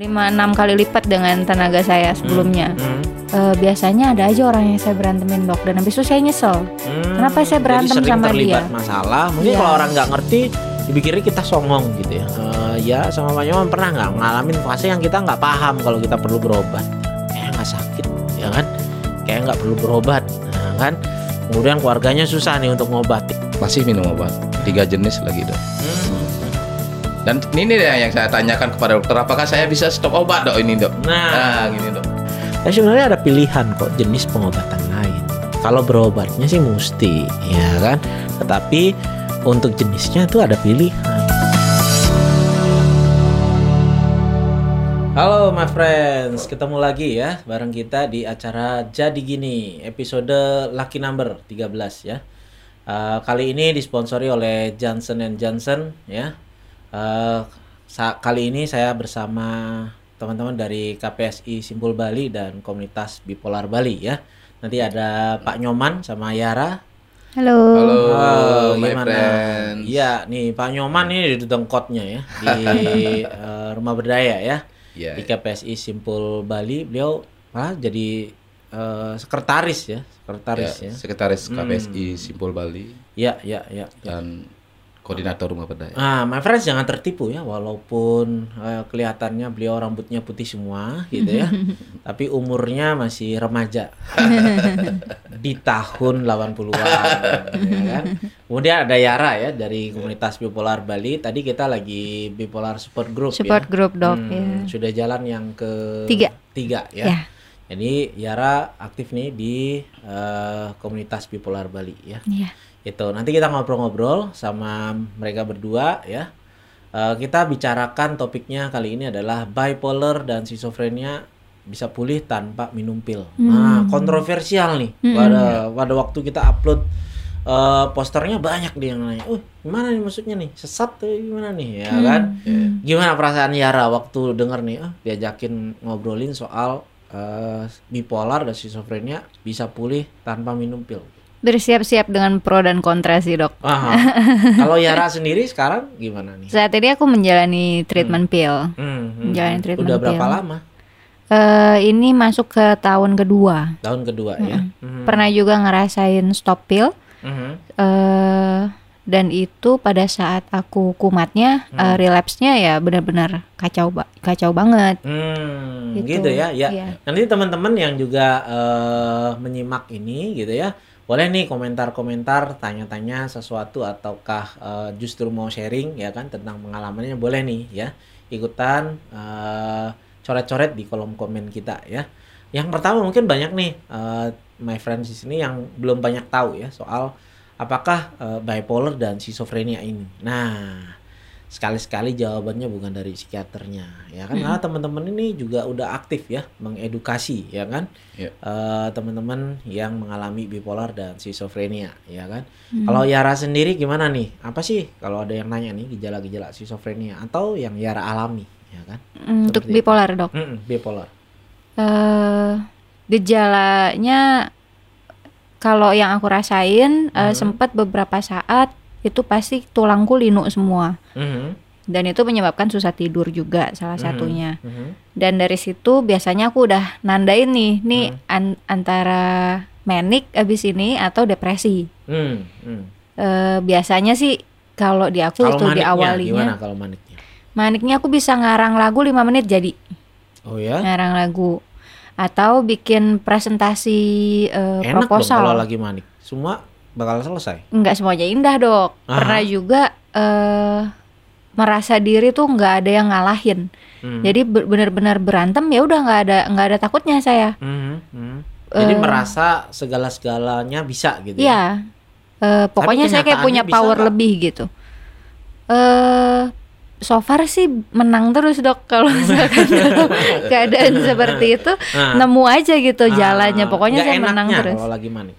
5-6 kali lipat dengan tenaga saya sebelumnya. Hmm. Eh, biasanya ada aja orang yang saya berantemin dok dan habis itu saya nyesel. Hmm. Kenapa saya berantem Jadi sering sama terlibat dia? masalah. Mungkin Iya. kalau orang nggak ngerti, dipikirnya kita songong gitu ya. Eh, ya sama Pak Nyoman pernah nggak ngalamin fase yang kita nggak paham kalau kita perlu berobat. Kayak nggak sakit, ya kan? Kayak nggak perlu berobat, nah, kan? Kemudian keluarganya susah nih untuk ngobati. Masih minum obat tiga jenis lagi dok. Hmm. Dan ini deh yang saya tanyakan kepada dokter, apakah saya bisa stop obat dok ini dok? Nah, Nah gini dok. Nah, sebenarnya ada pilihan kok jenis pengobatan lain. Kalau berobatnya sih mesti, ya kan? Tetapi untuk jenisnya itu ada pilihan. Halo my friends, ketemu lagi ya bareng kita di acara Jadi Gini, episode Lucky Number 13 ya. Eh, kali ini disponsori oleh Johnson Johnson ya. Eh, sa- kali ini saya bersama teman-teman dari KPSI Simpul Bali dan komunitas Bipolar Bali ya. Nanti ada Pak Nyoman sama Yara. Halo. Halo, Oh, my gimana? friends. Iya, nih Pak Nyoman ini di dengkotnya ya di eh, Rumah Berdaya ya Iya. di KPSI Simpul Bali. Beliau malah jadi eh, sekretaris ya, sekretaris Ya, ya. Sekretaris Hmm. KPSI Simpul Bali Ya, ya, ya. ya. dan koordinator rumah berdaya. Ah, my friends jangan tertipu ya, walaupun eh, kelihatannya beliau rambutnya putih semua gitu ya, tapi umurnya masih remaja di tahun 80-an, ya kan? Kemudian ada Yara ya dari komunitas bipolar Bali. Tadi kita lagi bipolar support group Support ya. group dok Hmm, ya. Sudah jalan yang ke Tiga. tiga ya. Ya. Jadi Yara aktif nih di eh, komunitas bipolar Bali ya Iya. itu nanti kita ngobrol-ngobrol sama mereka berdua ya Eh, kita bicarakan topiknya kali ini adalah bipolar dan schizophrenia bisa pulih tanpa minum pil. Nah, kontroversial nih. Hmm. Pada pada waktu kita upload eh, posternya banyak dia yang nanya, "Uh, gimana nih maksudnya nih? Sesat tuh gimana nih?" Ya kan? Gimana perasaan Yara waktu denger nih, ah, diajakin ngobrolin soal eh, bipolar dan schizophrenia bisa pulih tanpa minum pil. Bersiap-siap dengan pro dan kontra sih dok. Kalau Yara sendiri sekarang gimana nih? Saat ini aku menjalani treatment pill. Hmm, hmm, Menjalani hmm. treatment Udah berapa pil. lama? Eh, ini masuk ke tahun kedua. Tahun kedua ya. Hmm. Pernah juga ngerasain stop pill. Mhm. eh dan itu pada saat aku kumatnya, Hmm. eh, relapse-nya ya benar-benar kacau ba- kacau banget. Hmm, Gitu. gitu ya. Ya. Iya. Nanti teman-teman yang juga eh, menyimak ini gitu ya, boleh nih komentar-komentar, tanya-tanya sesuatu ataukah eh, justru mau sharing ya kan tentang pengalamannya boleh nih ya. Ikutan eh, coret-coret di kolom komen kita ya. Yang pertama mungkin banyak nih eh, my friends di sini yang belum banyak tahu ya soal apakah eh, bipolar dan schizophrenia ini. Nah, sekali-sekali jawabannya bukan dari psikiaternya ya kan karena teman-teman ini juga udah aktif ya mengedukasi ya kan Iya. Eh, teman-teman yang mengalami bipolar dan schizophrenia ya kan Hmm. kalau Yara sendiri gimana nih apa sih kalau ada yang nanya nih gejala-gejala schizophrenia atau yang Yara alami ya kan Mm, Untuk bipolar dok. Mm-mm, bipolar eh gejalanya kalau yang aku rasain eh, Hmm. sempat beberapa saat itu pasti tulangku linu semua Mhm, dan itu menyebabkan susah tidur juga salah Mhm. satunya. mhm. Dan dari situ biasanya aku udah nandain nih, nih Hmm. an- antara manik abis ini atau depresi. Hmm, hmm. Eh, biasanya sih kalau di aku kalau itu di maniknya gimana awalinya kalau maniknya maniknya aku bisa ngarang lagu 5 menit jadi oh ya ngarang lagu atau bikin presentasi eh, enak dong proposal. kalau lagi manik semua bakal selesai Enggak semuanya indah dok. Aha. Pernah juga eh merasa diri tuh nggak ada yang ngalahin. Hmm. Jadi be- benar-benar berantem ya udah nggak ada nggak ada takutnya saya. Mhm, mhm. Jadi Eh, merasa segala-segalanya bisa gitu ya. Iya. Eh, pokoknya saya kayak punya power nggak? lebih gitu. Eh so far sih menang terus dok kalau misalkan dalam keadaan seperti itu Nah, nemu aja gitu jalannya. ah, Pokoknya nggak saya menang terus. Kalau lagi manik.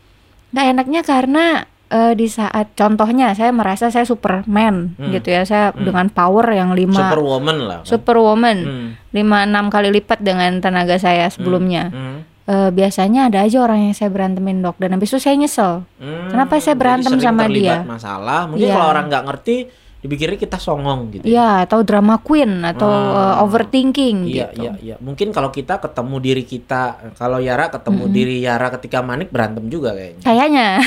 Nggak enaknya karena eh, di saat contohnya saya merasa saya Superman Hmm. gitu ya. Saya Hmm. dengan power yang lima Superwoman lah. kan. Superwoman Hmm, lima enam kali lipat dengan tenaga saya sebelumnya. hmm, Eh, biasanya ada aja orang yang saya berantemin dok dan habis itu saya nyesel. hmm. Kenapa saya berantem sama dia? Masalah. Mungkin Iya. kalau orang nggak ngerti, dipikirnya kita songong gitu. Iya, atau drama queen atau Ah. uh, overthinking Iya, gitu. iya, iya. Mungkin kalau kita ketemu diri kita, kalau Yara ketemu diri Yara ketika manik berantem juga kayaknya. Kayaknya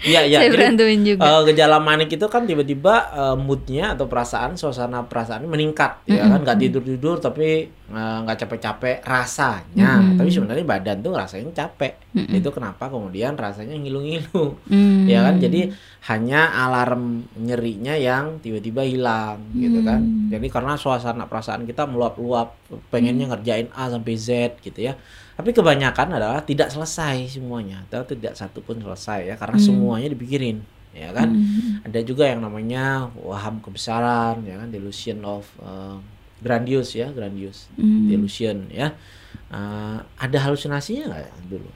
Iya, iya. saya berantemin juga. eh, gejala manik itu kan tiba-tiba eh, moodnya atau perasaan, suasana perasaan meningkat, ya kan? Nggak tidur-tidur tapi eh, nggak capek-capek rasanya. Mm-mm. Tapi sebenarnya badan tuh rasanya capek. Itu kenapa kemudian rasanya ngilu-ngilu. Hmm. ya kan jadi hanya alarm nyerinya yang tiba-tiba hilang gitu kan Hmm. jadi karena suasana perasaan kita meluap-luap pengennya ngerjain A sampai Z gitu ya tapi kebanyakan adalah tidak selesai semuanya atau tidak satu pun selesai ya karena Hmm. semuanya dipikirin ya kan Hmm. ada juga yang namanya waham kebesaran ya kan delusion of uh, grandiose ya grandiose Hmm. delusion ya Uh, ada halusinasinya nggak ya dulu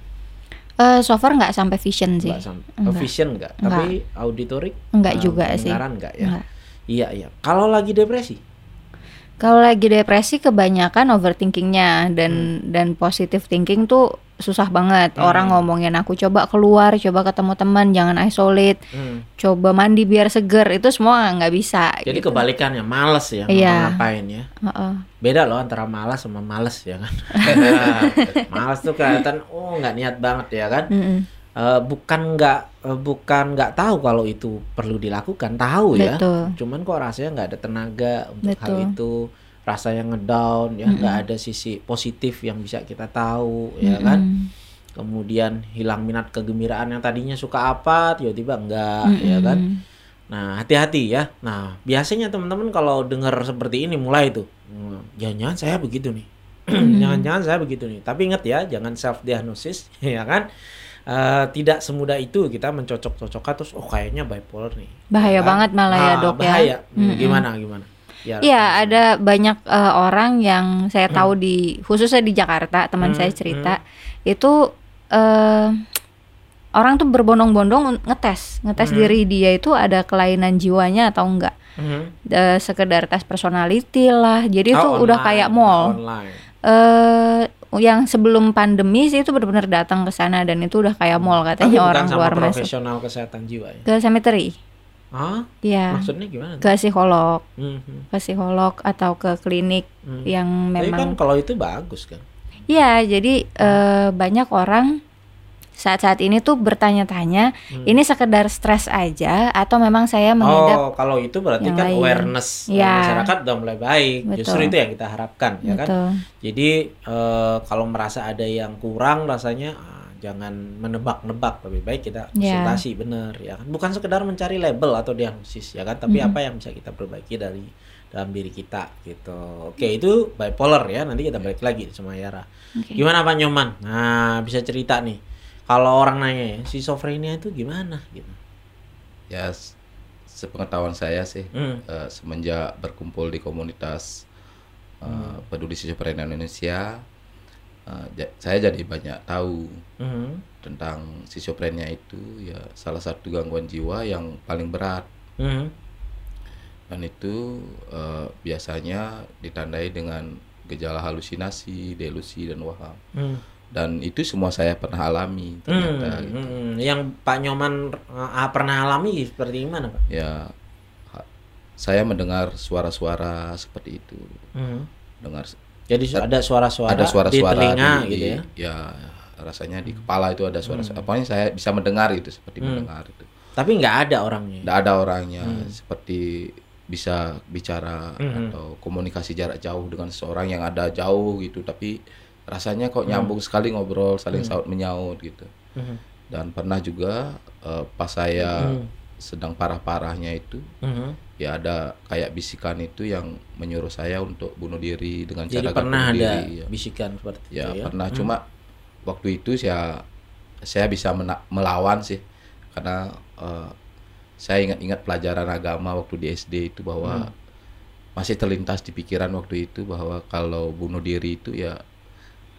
Eh, so far nggak sampai vision sih. Nggak sam- Enggak. vision nggak tapi auditorik Enggak uh, juga sih. pendengaran nggak ya Enggak. Iya iya. Kalau lagi depresi, Kalau lagi depresi kebanyakan overthinkingnya dan dan positive thinking tuh susah banget. Hmm. Orang ngomongin aku coba keluar, coba ketemu teman, jangan isolate, hmm. coba mandi biar seger. Itu semua nggak bisa. jadi gitu. kebalikannya males ya Iya. ngapain ya. Heeh. Beda loh antara malas sama males ya kan. malas tuh kelihatan oh nggak niat banget ya kan. Mm-mm. Eh, bukan nggak eh, bukan nggak tahu kalau itu perlu dilakukan, tahu ya. Betul. Cuman kok rasanya nggak ada tenaga untuk hal Betul. itu. Rasanya ngedown ya, nggak ada sisi positif yang bisa kita tahu ya kan. Kemudian hilang minat kegembiraan yang tadinya suka apa tiba-tiba enggak ya kan nah hati-hati ya nah biasanya teman-teman kalau dengar seperti ini mulai tuh "Hmm, jangan-jangan saya begitu nih jangan-jangan saya begitu nih tapi ingat ya jangan self diagnosis ya kan Eh, tidak semudah itu kita mencocok-cocokkan terus oh kayaknya bipolar nih Bahaya kan? banget malah ya, Ah, Dok, ya. bahaya Hmm, gimana gimana ya Iya, ada banyak eh, orang yang saya Hmm. tahu di khususnya di Jakarta, teman saya cerita itu eh, orang tuh berbondong-bondong ngetes, ngetes Hmm. diri dia itu ada kelainan jiwanya atau enggak. Mhm. Eh, sekedar tes personality lah. Jadi itu Oh, udah online, kayak mall. online. Eh yang sebelum pandemi sih itu benar-benar datang ke sana dan itu udah kayak mall Tapi katanya bukan orang keluar masuk profesional kesehatan jiwa ya ke cemetery. ah Iya, maksudnya gimana ke psikolog, Mhm. ke psikolog atau ke klinik Hmm. yang Tapi kan memang kalau itu bagus kan. Iya, jadi eh, banyak orang saat-saat ini tuh bertanya-tanya, Hmm. ini sekedar stres aja atau memang saya mengidap Oh, kalau itu berarti kan lain. awareness Ya. masyarakat udah mulai baik. Betul. Justru itu yang kita harapkan ya kan. Jadi eh, kalau merasa ada yang kurang rasanya ah, jangan menebak-nebak, lebih baik kita Ya. konsultasi bener ya kan. Bukan sekedar mencari label atau diagnosis ya kan, tapi Mhm. apa yang bisa kita perbaiki dari dalam diri kita gitu. Oke, itu bipolar ya. Nanti kita balik lagi sama Yara. Oke. Gimana Pak Nyoman? Nah, bisa cerita nih. Kalau orang nanya ya, schizophrenia itu gimana gitu. Ya, sepengetahuan saya sih, Hmm. eh, semenjak berkumpul di komunitas eh, Hmm. peduli schizophrenia Indonesia, ja- saya jadi banyak tahu Mhm. tentang schizophrenia itu ya salah satu gangguan jiwa yang paling berat Mhm. dan itu eh, biasanya ditandai dengan gejala halusinasi, delusi dan waham. Hmm. Dan itu semua saya pernah alami ternyata. Hmm, gitu. hmm. Yang Pak Nyoman uh, pernah alami seperti gimana Pak? Ya saya mendengar suara-suara seperti itu. Hmm. Dengar Jadi ada suara-suara ada suara-suara di telinga di- gitu ya? ya rasanya di kepala itu ada suara-suara. Pokoknya saya bisa mendengar itu seperti Hmm. mendengar itu. Tapi nggak ada orangnya. Tidak ada orangnya Hmm. seperti bisa bicara Mhm. atau komunikasi jarak jauh dengan seseorang yang ada jauh gitu tapi rasanya kok Hmm. nyambung sekali ngobrol saling saut menyaut gitu Mhm. dan pernah juga eh, pas saya Hmm. sedang parah-parahnya itu Mhm. ya ada kayak bisikan itu yang menyuruh saya untuk bunuh diri dengan Jadi cara pernah bunuh ada diri ya, bisikan seperti ya itu ya? pernah Hmm. cuma waktu itu saya saya bisa mena- melawan sih karena eh, saya ingat-ingat pelajaran agama waktu di SD itu bahwa Hmm. masih terlintas di pikiran waktu itu bahwa kalau bunuh diri itu ya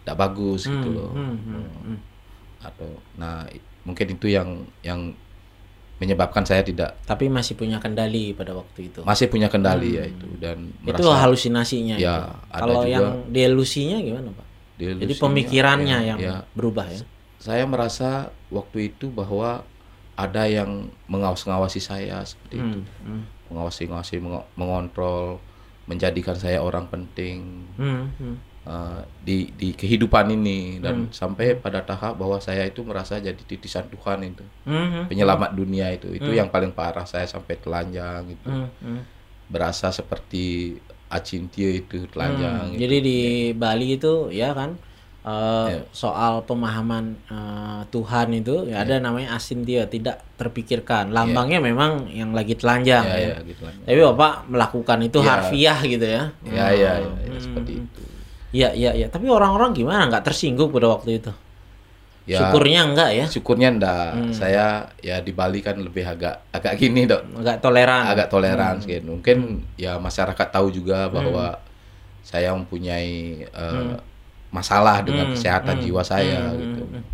tidak bagus gitu Hmm, loh hmm, hmm, hmm. atau nah mungkin itu yang yang menyebabkan saya tidak Tapi masih punya kendali pada waktu itu. masih punya kendali Hmm. ya itu dan itu merasa halusinasinya. Ya, itu. ada Kalau juga- yang delusinya gimana Pak? Jadi delusinya, pemikirannya ya, yang ya. berubah ya? saya merasa waktu itu bahwa ada yang mengawas-ngawasi saya seperti itu Hmm. Hmm. mengawasi-ngawasi mengo- mengontrol menjadikan saya orang penting Hmm. Hmm. Uh, di di kehidupan ini Hmm. dan sampai pada tahap bahwa saya itu merasa jadi titisan Tuhan itu Hmm. penyelamat dunia itu itu yang paling parah saya sampai telanjang itu Hmm. Hmm. berasa seperti Acintio itu telanjang Hmm, gitu. Jadi di Bali itu ya kan eh, Ya. soal pemahaman eh, Tuhan itu ya ada namanya asintio tidak terpikirkan. Lambangnya memang yang lagi telanjang ya, ya. ya, gitu. Tapi Bapak melakukan itu Ya. harfiah gitu ya. ya, ya, ya, ya, Hmm. seperti itu Iya iya iya. Tapi orang-orang gimana nggak tersinggung pada waktu itu? ya Syukurnya enggak ya. syukurnya enggak Hmm. saya ya di Bali kan lebih agak agak gini dok Agak toleran. agak toleran Hmm. sedikit. mungkin ya masyarakat tahu juga bahwa saya mempunyai eh, masalah dengan Hmm. kesehatan Hmm. jiwa saya Hmm. gitu Hmm.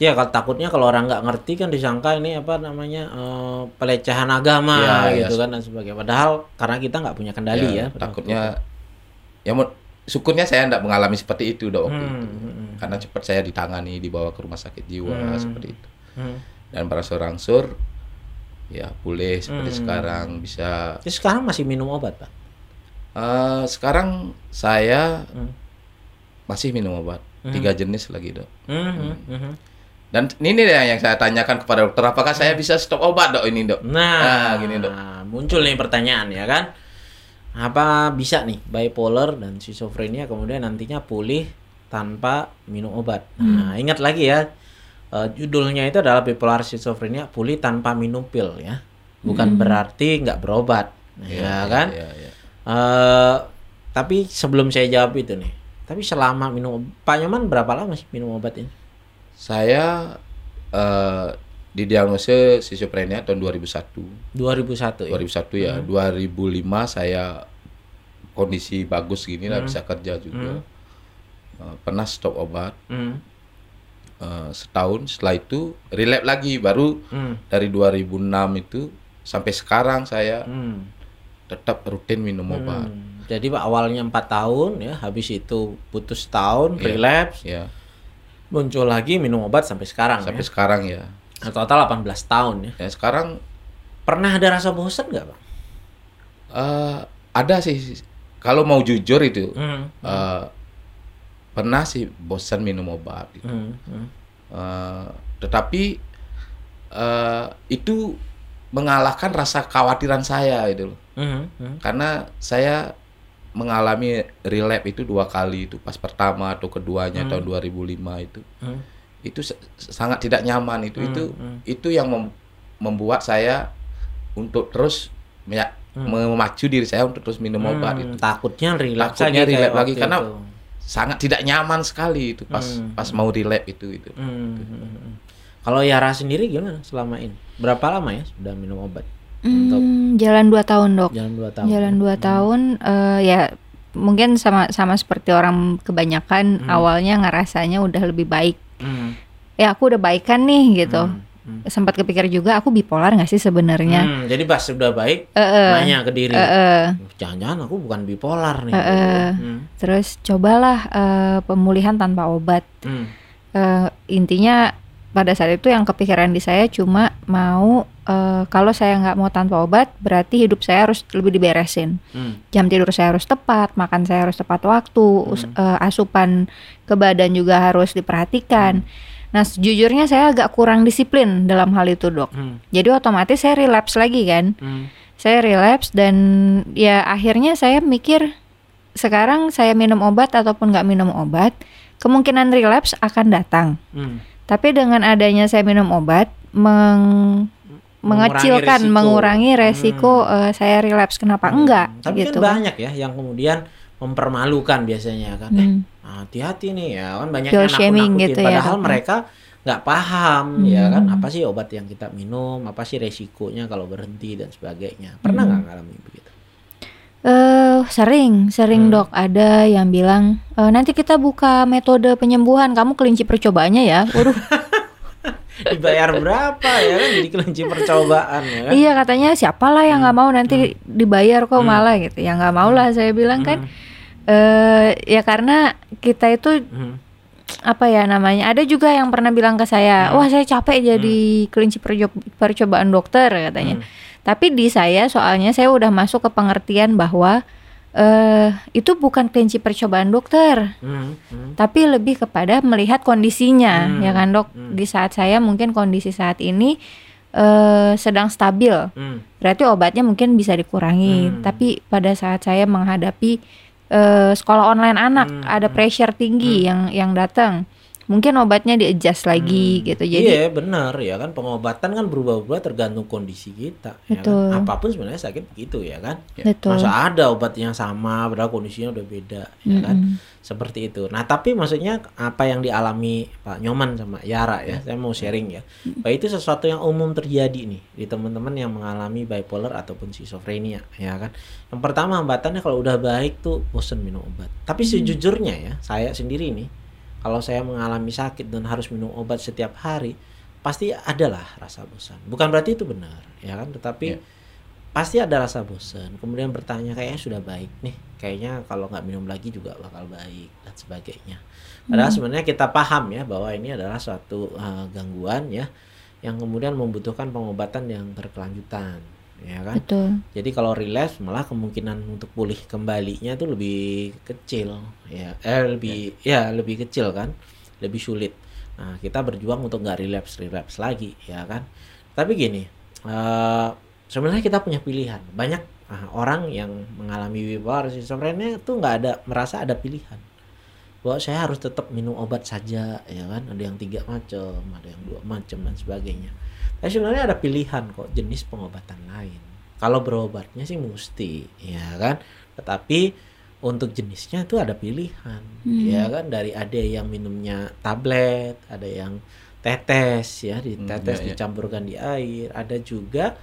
Ya kalau takutnya kalau orang nggak ngerti kan disangka ini apa namanya eh, pelecehan agama Ya, ya. gitu kan dan sebagainya. Padahal karena kita nggak punya kendali ya. pada takutnya ya syukurnya saya enggak mengalami seperti itu dok waktu Hmm, itu hmm, hmm. karena cepat saya ditangani dibawa ke rumah sakit jiwa Hmm. seperti itu Hmm. dan berangsur-angsur ya pulih seperti Hmm. sekarang bisa Jadi sekarang masih minum obat pak? Eh, sekarang saya Hmm. masih minum obat Hmm. tiga jenis lagi dok Hmm, hmm, hmm. dan ini deh yang saya tanyakan kepada dokter apakah saya bisa stop obat dok ini dok Nah, Nah, gini, Dok. muncul nih pertanyaan ya kan? Apa bisa nih bipolar dan schizophrenia kemudian nantinya pulih tanpa minum obat? Nah, ingat lagi ya, eh, judulnya itu adalah bipolar schizophrenia pulih tanpa minum pil ya, bukan berarti nggak berobat, ya, kan? ya, ya. Eh, tapi sebelum saya jawab itu nih, tapi selama minum Pak Nyoman berapa lama sih minum obat ini? saya eh, didiagnosis schizophrenia tahun 2001 2001 ya. 2001 ya. 2005 saya kondisi bagus gini lah Hmm. bisa kerja juga. Eh, pernah stop obat. Hmm, eh, setahun. Setelah itu relapse lagi. Baru hmm, dari 2006 itu sampai sekarang saya hmm. tetap rutin minum obat. Hmm, Jadi Pak awalnya empat tahun ya, habis itu putus tahun, Iya. relapse, ya muncul lagi minum obat sampai sekarang sampai ya. sekarang ya Total 18 tahun ya. ya sekarang Pernah ada rasa bosan nggak Pak? eh, ada sih kalau mau jujur itu Hmm, eh, pernah sih bosan minum obat gitu. hmm, hmm. Eh, tetapi eh, itu mengalahkan rasa kekhawatiran saya itu loh. Hmm, hmm. karena saya mengalami relapse itu dua kali itu pas pertama atau keduanya tahun 2005 itu Hmm. Itu sa- sangat tidak nyaman itu Hmm, itu hmm. itu yang mem- membuat saya untuk terus menya- Hmm. memacu diri saya untuk terus minum obat Hmm, itu Takutnya Takutnya lagi karena itu. sangat tidak nyaman sekali itu pas Hmm, pas mau relapse itu itu Hmm, hmm, hmm. Kalau Yara sendiri gimana selama ini? Berapa lama ya sudah minum obat? Hmm, jalan dua tahun dok. Jalan dua tahun. Jalan dua tahun eh, ya mungkin sama sama seperti orang kebanyakan Hmm. awalnya ngerasanya udah lebih baik. Hmm, Ya aku udah baikan nih gitu. hmm, hmm. Sempat kepikir juga aku bipolar nggak sih sebenarnya? Hmm, jadi pas sudah baik, Eh, eh, nanya ke diri. eh. Jangan-jangan aku bukan bipolar nih. Eh, eh. Hmm, Terus cobalah eh, pemulihan tanpa obat. hmm, Eh, intinya pada saat itu yang kepikiran di saya cuma mau eh, kalau saya nggak mau tanpa obat berarti hidup saya harus lebih diberesin. hmm, Jam tidur saya harus tepat, makan saya harus tepat waktu, us- eh, asupan ke badan juga harus diperhatikan. Nah, sejujurnya saya agak kurang disiplin dalam hal itu, Dok. hmm, Jadi otomatis saya relapse lagi kan. hmm. Saya relapse dan ya akhirnya saya mikir sekarang saya minum obat ataupun nggak minum obat, kemungkinan relapse akan datang. Hmm. Tapi dengan adanya saya minum obat, meng- mengecilkan, resiko. mengurangi resiko eh, saya relapse. Kenapa enggak? Hmm, Tapi gitu kan banyak ya yang kemudian mempermalukan biasanya kan. Eh, Hmm. hati-hati nih ya kan banyak yang shaming nakut-nakutin gitu ya, padahal ya. mereka nggak paham ya kan Hmm. apa sih obat yang kita minum, apa sih resikonya kalau berhenti dan sebagainya. Pernah nggak ngalami begitu? Eh sering, sering Hmm. dok. Ada yang bilang "Eh, nanti kita buka metode penyembuhan. Kamu kelinci percobaannya ya. Waduh, Dibayar berapa ya kan jadi kelinci percobaan ya kan? iya katanya siapalah yang nggak mau nanti dibayar kok malah gitu. Ya nggak mau lah saya bilang kan. Eh ya karena kita itu Hmm. apa ya namanya? Ada juga yang pernah bilang ke saya, Hmm. "Wah, saya capek jadi kelinci perjo- percobaan dokter," katanya. Hmm. Tapi di saya soalnya saya udah masuk ke pengertian bahwa eh itu bukan kelinci percobaan dokter, Hmm, hmm. tapi lebih kepada melihat kondisinya, Hmm, ya kan, Dok? hmm. Di saat saya mungkin kondisi saat ini eh sedang stabil. Hmm. Berarti obatnya mungkin bisa dikurangi. Hmm. Tapi pada saat saya menghadapi eh, sekolah online anak, Hmm, ada hmm. pressure tinggi yang yang datang, mungkin obatnya di adjust lagi Hmm. gitu. Jadi iya benar ya kan pengobatan kan berubah-ubah tergantung kondisi kita ya Betul. kan? apa pun sebenarnya sakit begitu ya kan betul. masa ada obat yang sama padahal kondisinya udah beda ya kan Mm-mm. seperti itu nah tapi maksudnya apa yang dialami Pak Nyoman sama Yara ya saya mau sharing ya bahwa itu sesuatu yang umum terjadi nih di teman-teman yang mengalami bipolar ataupun schizophrenia ya kan yang pertama hambatannya kalau udah baik tuh bosen minum obat tapi sejujurnya ya saya sendiri nih kalau saya mengalami sakit dan harus minum obat setiap hari pasti adalah rasa bosan. Bukan berarti itu benar ya kan? Tetapi Iya. pasti ada rasa bosan. Kemudian bertanya kayaknya sudah baik nih. Kayaknya kalau nggak minum lagi juga bakal baik dan sebagainya. Padahal sebenarnya kita paham ya bahwa ini adalah suatu uh, gangguan ya yang kemudian membutuhkan pengobatan yang berkelanjutan ya kan? Betul. jadi kalau relapse malah kemungkinan untuk pulih kembalinya itu lebih kecil ya. Eh lebih ya. lebih kecil kan? Lebih sulit. Nah kita berjuang untuk nggak relapse relapse lagi ya kan? Tapi gini eh sebenarnya kita punya pilihan. Banyak ah, orang yang mengalami bipolar schizophrenia itu nggak ada merasa ada pilihan. Bahwa saya harus tetap minum obat saja ya kan? Ada yang tiga macam ada yang dua macam dan sebagainya tapi sebenarnya ada pilihan kok jenis pengobatan lain. Kalau berobatnya sih mesti ya kan? Tetapi untuk jenisnya itu ada pilihan Hmm. ya kan? Dari ada yang minumnya tablet ada yang tetes ya ditetes iya, iya. dicampurkan di air ada juga.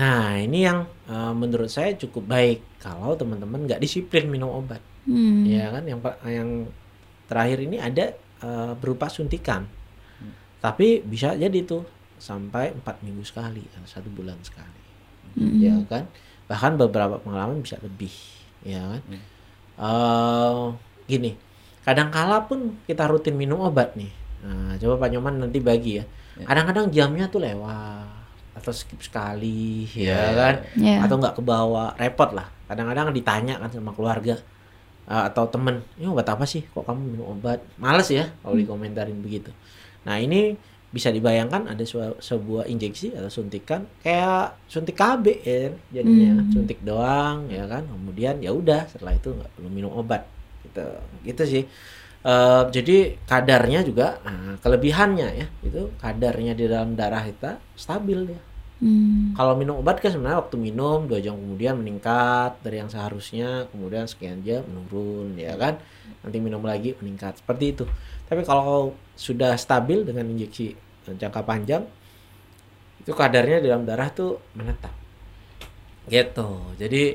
Nah ini yang eh, menurut saya cukup baik kalau teman-teman nggak disiplin minum obat. Hmm. ya kan? Yang yang terakhir ini ada eh, berupa suntikan. Tapi bisa jadi tuh sampai empat minggu sekali atau satu bulan sekali. Mm-mm. ya kan? Bahkan beberapa pengalaman bisa lebih ya kan? Hmm. Eh, gini kadangkala pun kita rutin minum obat nih. Nah, coba Pak Nyoman nanti bagi ya. Ya. kadang-kadang jamnya tuh lewat atau skip sekali ya, Ya, ya, kan? Ya. atau nggak ke bawah repot lah. Kadang-kadang ditanya kan sama keluarga uh, atau temen ini obat apa sih? Kok kamu minum obat? Males ya kalau dikomentarin begitu. Nah ini bisa dibayangkan ada sebuah injeksi atau suntikan kayak suntik KB ya kan, jadinya Hmm. suntik doang ya kan? Kemudian ya udah setelah itu nggak perlu minum obat gitu. Gitu sih. Eh, jadi kadarnya juga nah, kelebihannya ya itu kadarnya di dalam darah kita stabil ya Hmm. kalau minum obat kan sebenarnya waktu minum dua jam kemudian meningkat dari yang seharusnya kemudian sekian jam menurun ya kan? Nanti minum lagi meningkat seperti itu. Tapi kalau sudah stabil dengan injeksi jangka panjang itu kadarnya dalam darah tuh menetap. Gitu. Jadi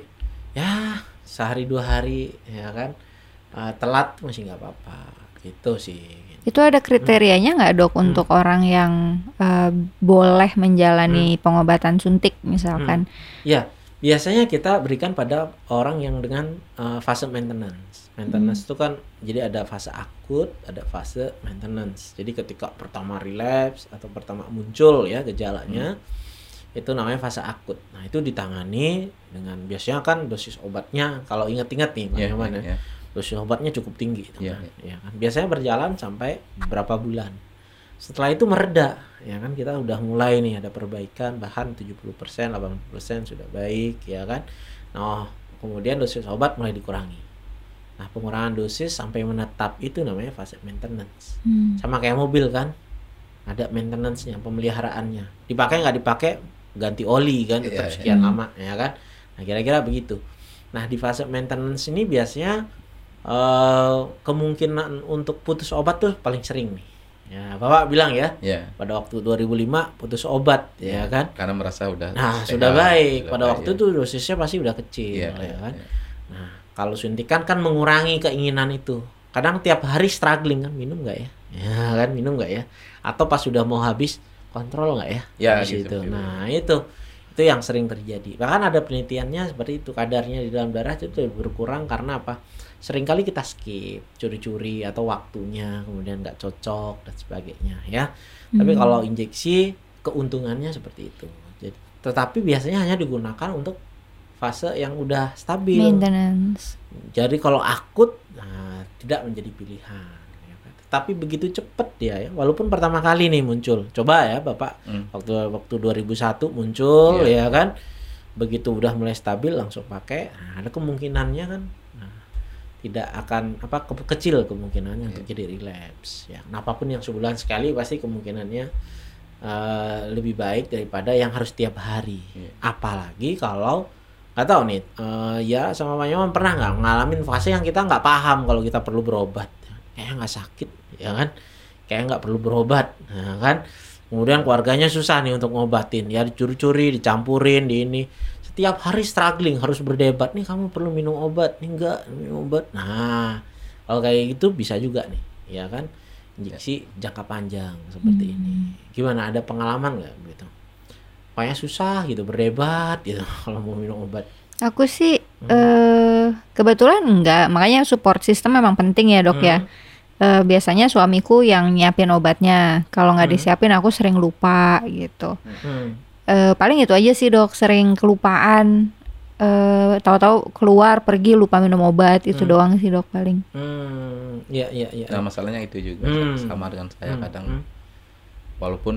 ya sehari dua hari ya kan? Eh, telat masih nggak apa-apa. Gitu sih. Itu ada kriterianya nggak dok Hmm. untuk orang yang eh, boleh menjalani pengobatan suntik misalkan? Ya, biasanya kita berikan pada orang yang dengan uh, fase maintenance. Maintenance itu kan jadi ada fase akut, ada fase maintenance. Jadi ketika pertama relapse atau pertama muncul ya gejalanya, itu namanya fase akut. Nah itu ditangani dengan biasanya kan dosis obatnya kalau ingat-ingat nih Pak Ya, Nyoman ya, ya, ya. dosis obatnya cukup tinggi Iya, kan. Ya kan? Biasanya berjalan sampai beberapa bulan. Setelah itu mereda, ya kan kita udah mulai nih ada perbaikan bahkan 70%, 80% sudah baik, ya kan. Nah, kemudian dosis obat mulai dikurangi. Nah, pengurangan dosis sampai menetap itu namanya fase maintenance. Hmm. Sama kayak mobil kan. Ada maintenance-nya, pemeliharaannya. Dipakai nggak dipakai ganti oli kan tetap Iya, iya. sekian lama, ya kan. Nah, kira-kira begitu. Nah, di fase maintenance ini biasanya eh kemungkinan untuk putus obat tuh paling sering nih. Ya, Bapak bilang ya, Ya. pada waktu 2005 putus obat, ya kan? Karena merasa udah Nah, sehat, sudah baik. sudah Pada baik, waktu ya. itu dosisnya pasti udah kecil, Iya, ya kan? iya. Nah, kalau suntikan kan mengurangi keinginan itu. Kadang tiap hari struggling kan, minum nggak ya? Ya kan, minum nggak ya? Atau pas sudah mau habis, kontrol nggak ya? Ya, gitu, itu. gitu. Nah, itu itu yang sering terjadi. Bahkan ada penelitiannya seperti itu, kadarnya di dalam darah itu berkurang karena apa? Sering kali kita skip, curi-curi atau waktunya kemudian nggak cocok dan sebagainya ya. Tapi Hmm. kalau injeksi keuntungannya seperti itu. Jadi, tetapi biasanya hanya digunakan untuk fase yang udah stabil. Maintenance. Jadi kalau akut, nah, tidak menjadi pilihan. ya kan. Tapi begitu cepat dia ya, walaupun pertama kali nih muncul. Coba ya Bapak, Hmm. waktu waktu 2001 muncul Iya. ya kan, begitu udah mulai stabil langsung pakai. Nah, ada kemungkinannya kan, nah, tidak akan apa ke- kecil kemungkinannya untuk jadi relapse. Ya, nah, apa pun yang sebulan sekali pasti kemungkinannya eh, lebih baik daripada yang harus tiap hari. Iya. Apalagi kalau nggak tahu nih eh, ya sama Pak Nyoman pernah nggak ngalamin fase yang kita nggak paham kalau kita perlu berobat kayak nggak sakit ya kan kayak nggak perlu berobat nah, kan kemudian keluarganya susah nih untuk ngobatin ya dicuri-curi dicampurin di ini setiap hari struggling harus berdebat. Nih kamu perlu minum obat. Nih enggak minum obat. Nah kalau kayak gitu bisa juga nih ya kan? Injeksi jangka panjang seperti ini. Gimana? Ada pengalaman nggak gitu? Pokoknya susah gitu berdebat gitu kalau mau minum obat. Aku sih eh kebetulan enggak, makanya support system memang penting ya dok ya. Eh, biasanya suamiku yang nyiapin obatnya, kalau nggak disiapin aku sering lupa gitu. Hmm. Eh, paling itu aja sih dok, sering kelupaan. Eh, tahu-tahu keluar pergi lupa minum obat itu doang sih dok paling. Hmm, ya ya ya. Nah masalahnya itu juga Hmm. sama dengan saya Hmm, kadang hmm. walaupun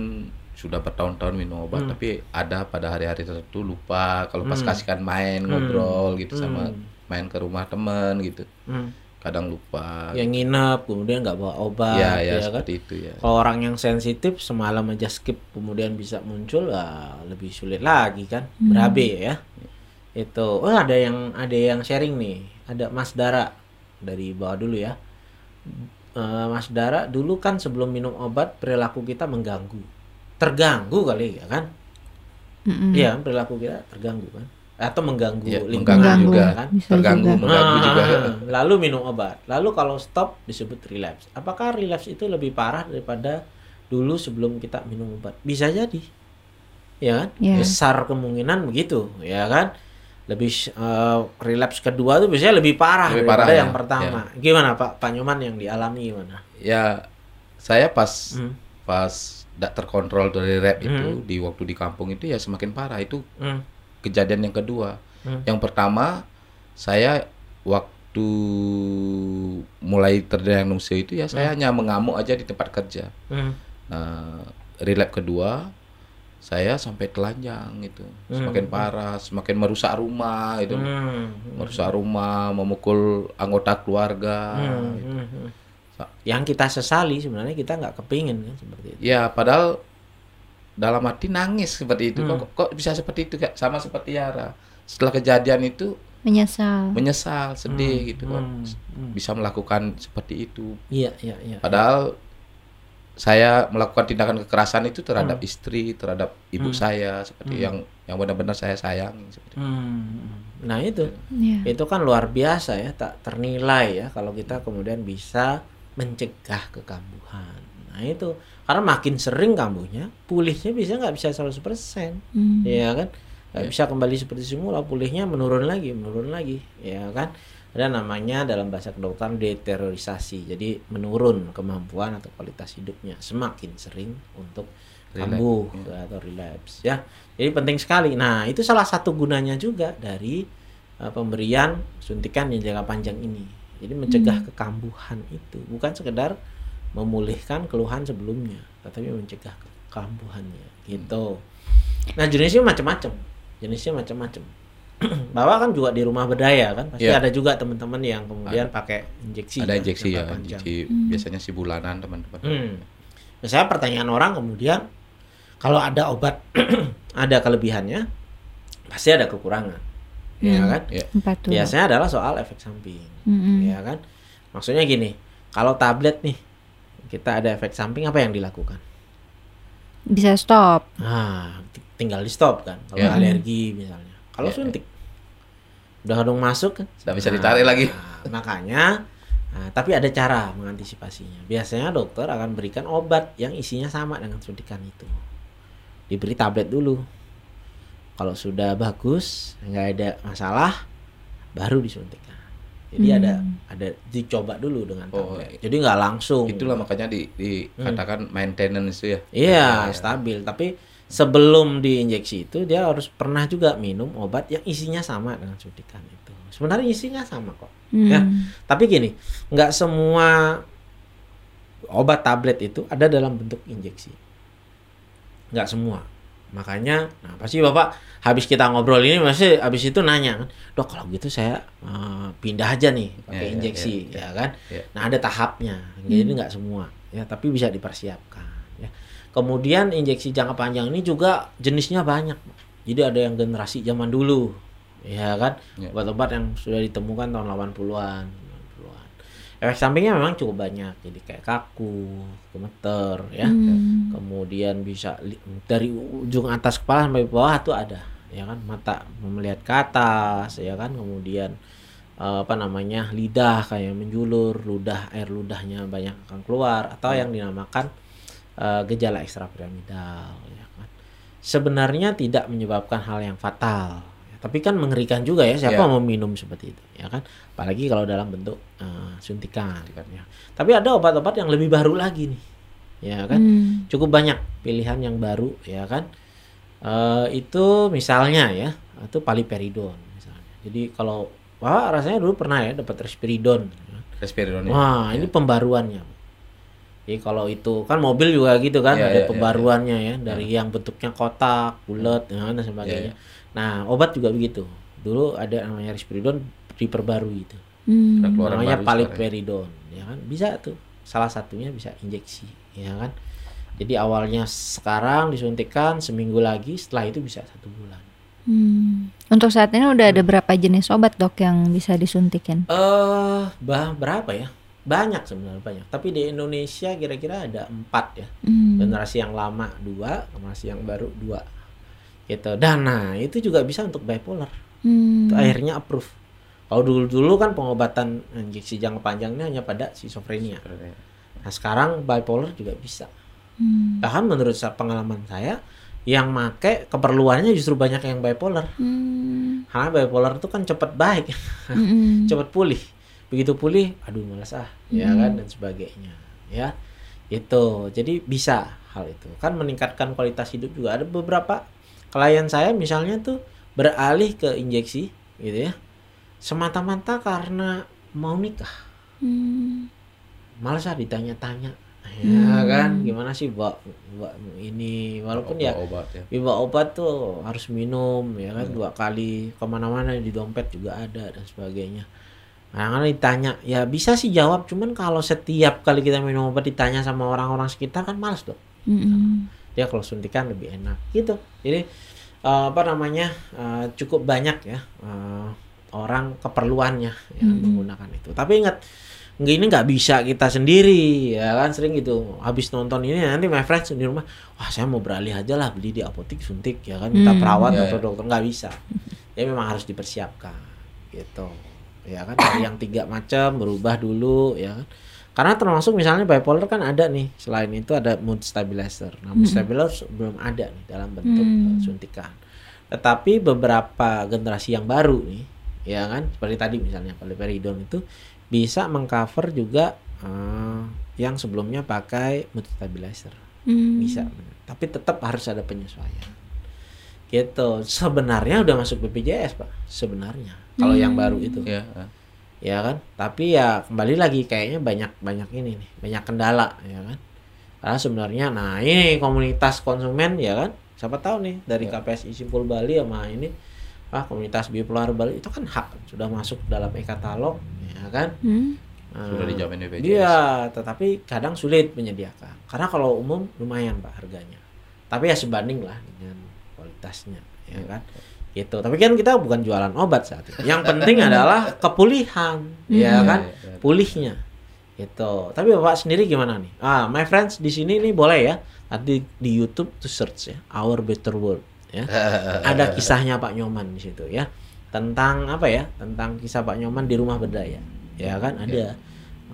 sudah bertahun-tahun minum obat Hmm. tapi ada pada hari-hari tertentu lupa kalau pas Hmm. kasihkan main Hmm. ngobrol gitu sama Hmm. main ke rumah teman gitu Hmm. Kadang lupa Yang nginep kemudian nggak bawa obat ya ya, ya, kan. itu ya Kalau orang yang sensitif semalam aja skip kemudian bisa muncul lah lebih sulit lagi kan. Berabe ya. Itu. Oh ada yang ada yang sharing nih. Ada Mas Dara dari bawah dulu ya. Eh, Mas Dara dulu kan sebelum minum obat perilaku kita mengganggu. Terganggu kali ya kan? Mm-mm. Iya, kan, perilaku kita terganggu kan? Atau mengganggu ya lingkungan, mengganggu juga kan? Terganggu juga. mengganggu Ah, juga Lalu minum obat. Lalu kalau stop disebut relapse. Apakah relapse itu lebih parah daripada dulu sebelum kita minum obat? Bisa jadi. Ya kan? Ya. Besar kemungkinan begitu, ya kan? Lebih eh, relapse kedua tuh biasanya lebih parah Lebih daripada parah, ya. yang pertama. Gimana Pak Pak Nyoman yang dialami gimana? ya saya pas Hmm. pas tidak terkontrol dari rap itu Hmm. di waktu di kampung itu ya semakin parah itu Hmm. Kejadian yang kedua. Hmm. Yang pertama saya waktu mulai terdiagnosis itu ya saya hanya mengamuk aja di tempat kerja. Hmm. Nah, relap kedua saya sampai telanjang itu. Semakin parah, semakin merusak rumah itu. Hmm. Merusak rumah, memukul anggota keluarga. Hmm. Hmm. Hmm. Yang kita sesali sebenarnya kita nggak kepingin kan seperti itu. Ya, padahal dalam hati nangis seperti itu. Hmm. Kok, kok bisa seperti itu Kak? Sama seperti Yara. Setelah kejadian itu Menyesal. menyesal, sedih gitu kok. Hmm. Hmm. Bisa melakukan seperti itu. Iya, iya, iya. Padahal saya melakukan tindakan kekerasan itu terhadap Hmm. istri, terhadap ibu saya seperti yang yang benar-benar saya sayang seperti itu. Hmm. Nah itu, Iya. itu kan luar biasa ya, tak ternilai ya kalau kita kemudian bisa mencegah kekambuhan. Nah itu, karena makin sering kambuhnya, pulihnya bisa nggak bisa 100%, Hmm. ya kan? Nggak bisa kembali seperti semula, pulihnya menurun lagi, menurun lagi, ya kan? Ada namanya dalam bahasa kedokteran deteriorisasi, jadi menurun kemampuan atau kualitas hidupnya semakin sering untuk Relapse, kambuh atau relapse ya. Jadi penting sekali. Nah, itu salah satu gunanya juga dari uh, pemberian suntikan yang jangka panjang ini. Jadi mencegah kekambuhan itu bukan sekedar memulihkan keluhan sebelumnya, tetapi mencegah kekambuhannya gitu. Nah, jenisnya macam-macam. Jenisnya macam-macam. Bapak kan juga di rumah berdaya kan, pasti Iya. ada juga teman-teman yang kemudian pakai injeksi. Ada injeksi ya, panjang. injeksi biasanya si bulanan teman-teman. Hmm. Misalnya pertanyaan orang kemudian kalau ada obat ada kelebihannya pasti ada kekurangan. Ya Hmm. kan? Ya. Empat tuh. Biasanya adalah soal efek samping. Mm-mm. Ya kan? Maksudnya gini, kalau tablet nih kita ada efek samping apa yang dilakukan? Bisa stop. Nah, tinggal di stop kan. Kalau Ya. alergi misalnya. Kalau Ya, ya. suntik udah kadung masuk kan? Nggak bisa ditarik lagi. Nah, makanya nah, tapi ada cara mengantisipasinya. Biasanya dokter akan berikan obat yang isinya sama dengan suntikan itu. Diberi tablet dulu. Kalau sudah bagus, nggak ada masalah, baru disuntikan. Jadi Hmm. ada ada dicoba dulu dengan Oh, tablet. Jadi nggak langsung. Itulah makanya di, dikatakan maintenance itu ya. Iya, stabil. Tapi sebelum diinjeksi itu dia harus pernah juga minum obat yang isinya sama dengan suntikan itu. Sebenarnya isinya sama kok. Hmm. Ya. Tapi gini, nggak semua obat tablet itu ada dalam bentuk injeksi. Nggak semua. Makanya, nah pasti bapak habis kita ngobrol ini masih habis itu nanya kan, dok kalau gitu saya eh, pindah aja nih pakai Ya, ya, injeksi, ya, ya, kan? ya. Nah ada tahapnya, jadi nggak semua, ya tapi bisa dipersiapkan. Ya. Kemudian injeksi jangka panjang ini juga jenisnya banyak. Jadi ada yang generasi zaman dulu, ya kan? Ya. Obat-obat yang sudah ditemukan tahun 80-an, 90-an. Efek sampingnya memang cukup banyak. Jadi kayak kaku, gemeter, ya. Hmm. Kemudian bisa dari ujung atas kepala sampai bawah tuh ada, ya kan? Mata melihat ke atas, ya kan? Kemudian eh, apa namanya? lidah kayak menjulur, ludah air ludahnya banyak akan keluar atau yang dinamakan eh, gejala ekstrapiramidal, ya kan? Sebenarnya tidak menyebabkan hal yang fatal. Ya, Tapi kan mengerikan juga ya siapa Ya. mau minum seperti itu, ya kan? Apalagi kalau dalam bentuk eh, suntikan, ya. Tapi ada obat-obat yang lebih baru lagi nih, ya kan? Hmm. cukup banyak pilihan yang baru ya kan Eh itu misalnya ya itu paliperidon misalnya jadi kalau wah rasanya dulu pernah ya dapat risperidon Respiridon ya. wah ini pembaruannya jadi kalau itu kan mobil juga gitu kan Iya, ada iya, iya, pembaruannya ya dari yang bentuknya kotak bulat ya, dan sebagainya Iya, nah obat juga begitu. Dulu ada namanya risperidon diperbarui itu. Hmm. Namanya paliperidon ya kan? Bisa tuh. Salah satunya bisa injeksi ya kan? Jadi awalnya sekarang disuntikan seminggu lagi setelah itu bisa satu bulan. Hmm. Untuk saat ini udah ada berapa jenis obat dok yang bisa disuntikin? eh bah berapa ya? Banyak sebenarnya banyak. Tapi di Indonesia kira-kira ada empat ya. Hmm. generasi yang lama dua generasi yang baru dua gitu dan nah itu juga bisa untuk bipolar Hmm. itu akhirnya approve kalau dulu-dulu kan pengobatan injeksi jangka panjangnya hanya pada schizophrenia Nah sekarang bipolar juga bisa. Hmm. Bahkan menurut pengalaman saya, yang make keperluannya justru banyak yang bipolar. Hmm. Karena bipolar itu kan cepat baik, Hmm. cepat pulih. Begitu pulih, aduh malas ah, ya kan dan sebagainya. Ya, itu. Jadi bisa hal itu. Kan meningkatkan kualitas hidup juga. Ada beberapa klien saya misalnya tuh beralih ke injeksi, gitu ya, semata-mata karena mau nikah. Hmm. malas ah ditanya-tanya ya kan gimana sih mbak mbak ini walaupun ya obat ya. Biba obat tuh harus minum ya kan dua kali ke mana-mana di dompet juga ada dan sebagainya. Kadang-kadang ditanya, ya bisa sih jawab, cuman kalau setiap kali kita minum obat ditanya sama orang-orang sekitar kan males dong. Hmm. Ya kalau suntikan lebih enak gitu. Jadi eh, apa namanya eh, cukup banyak ya eh, orang keperluannya ya, menggunakan itu. Tapi ingat nggak ini nggak bisa kita sendiri ya kan sering gitu habis nonton ini nanti my friends di rumah wah saya mau beralih aja lah beli di apotek suntik ya kan minta Hmm. perawat Iya, atau iya. dokter nggak bisa ya memang harus dipersiapkan gitu ya kan dari yang tiga macam berubah dulu ya kan karena termasuk misalnya bipolar kan ada nih selain itu ada mood stabilizer. Nah mood stabilizer belum ada nih dalam bentuk Hmm. suntikan. Tetapi beberapa generasi yang baru nih ya kan? Seperti tadi misalnya paliperidon itu bisa mengcover juga eh, yang sebelumnya pakai mood stabilizer. Hmm. bisa tapi tetap harus ada penyesuaian. Gitu. Sebenarnya udah masuk BPJS pak. Sebenarnya. Kalau yang baru itu. Ya. Ya kan tapi ya kembali lagi kayaknya banyak banyak ini nih banyak kendala ya kan karena sebenarnya nah ini komunitas konsumen ya kan siapa tahu nih dari KPSI Simpul Bali sama ini ah komunitas bipolar Bali itu kan hak sudah masuk dalam e-katalog ya kan Hmm. Sudah Eh, dijamin BPJS. Iya, tetapi kadang sulit menyediakan. Karena kalau umum lumayan pak harganya. Tapi ya sebanding lah dengan kualitasnya, ya kan? Gitu. Tapi kan kita bukan jualan obat saat itu. Yang penting adalah kepulihan, ya Iya, kan? iya, iya. Pulihnya. Gitu. Tapi bapak sendiri gimana nih? Ah, my friends di sini nih boleh ya. Nanti di YouTube tuh search ya, Our Better World. Ya. Ada kisahnya Pak Nyoman di situ ya. Tentang apa ya? Tentang kisah Pak Nyoman di rumah berdaya. Ya kan ada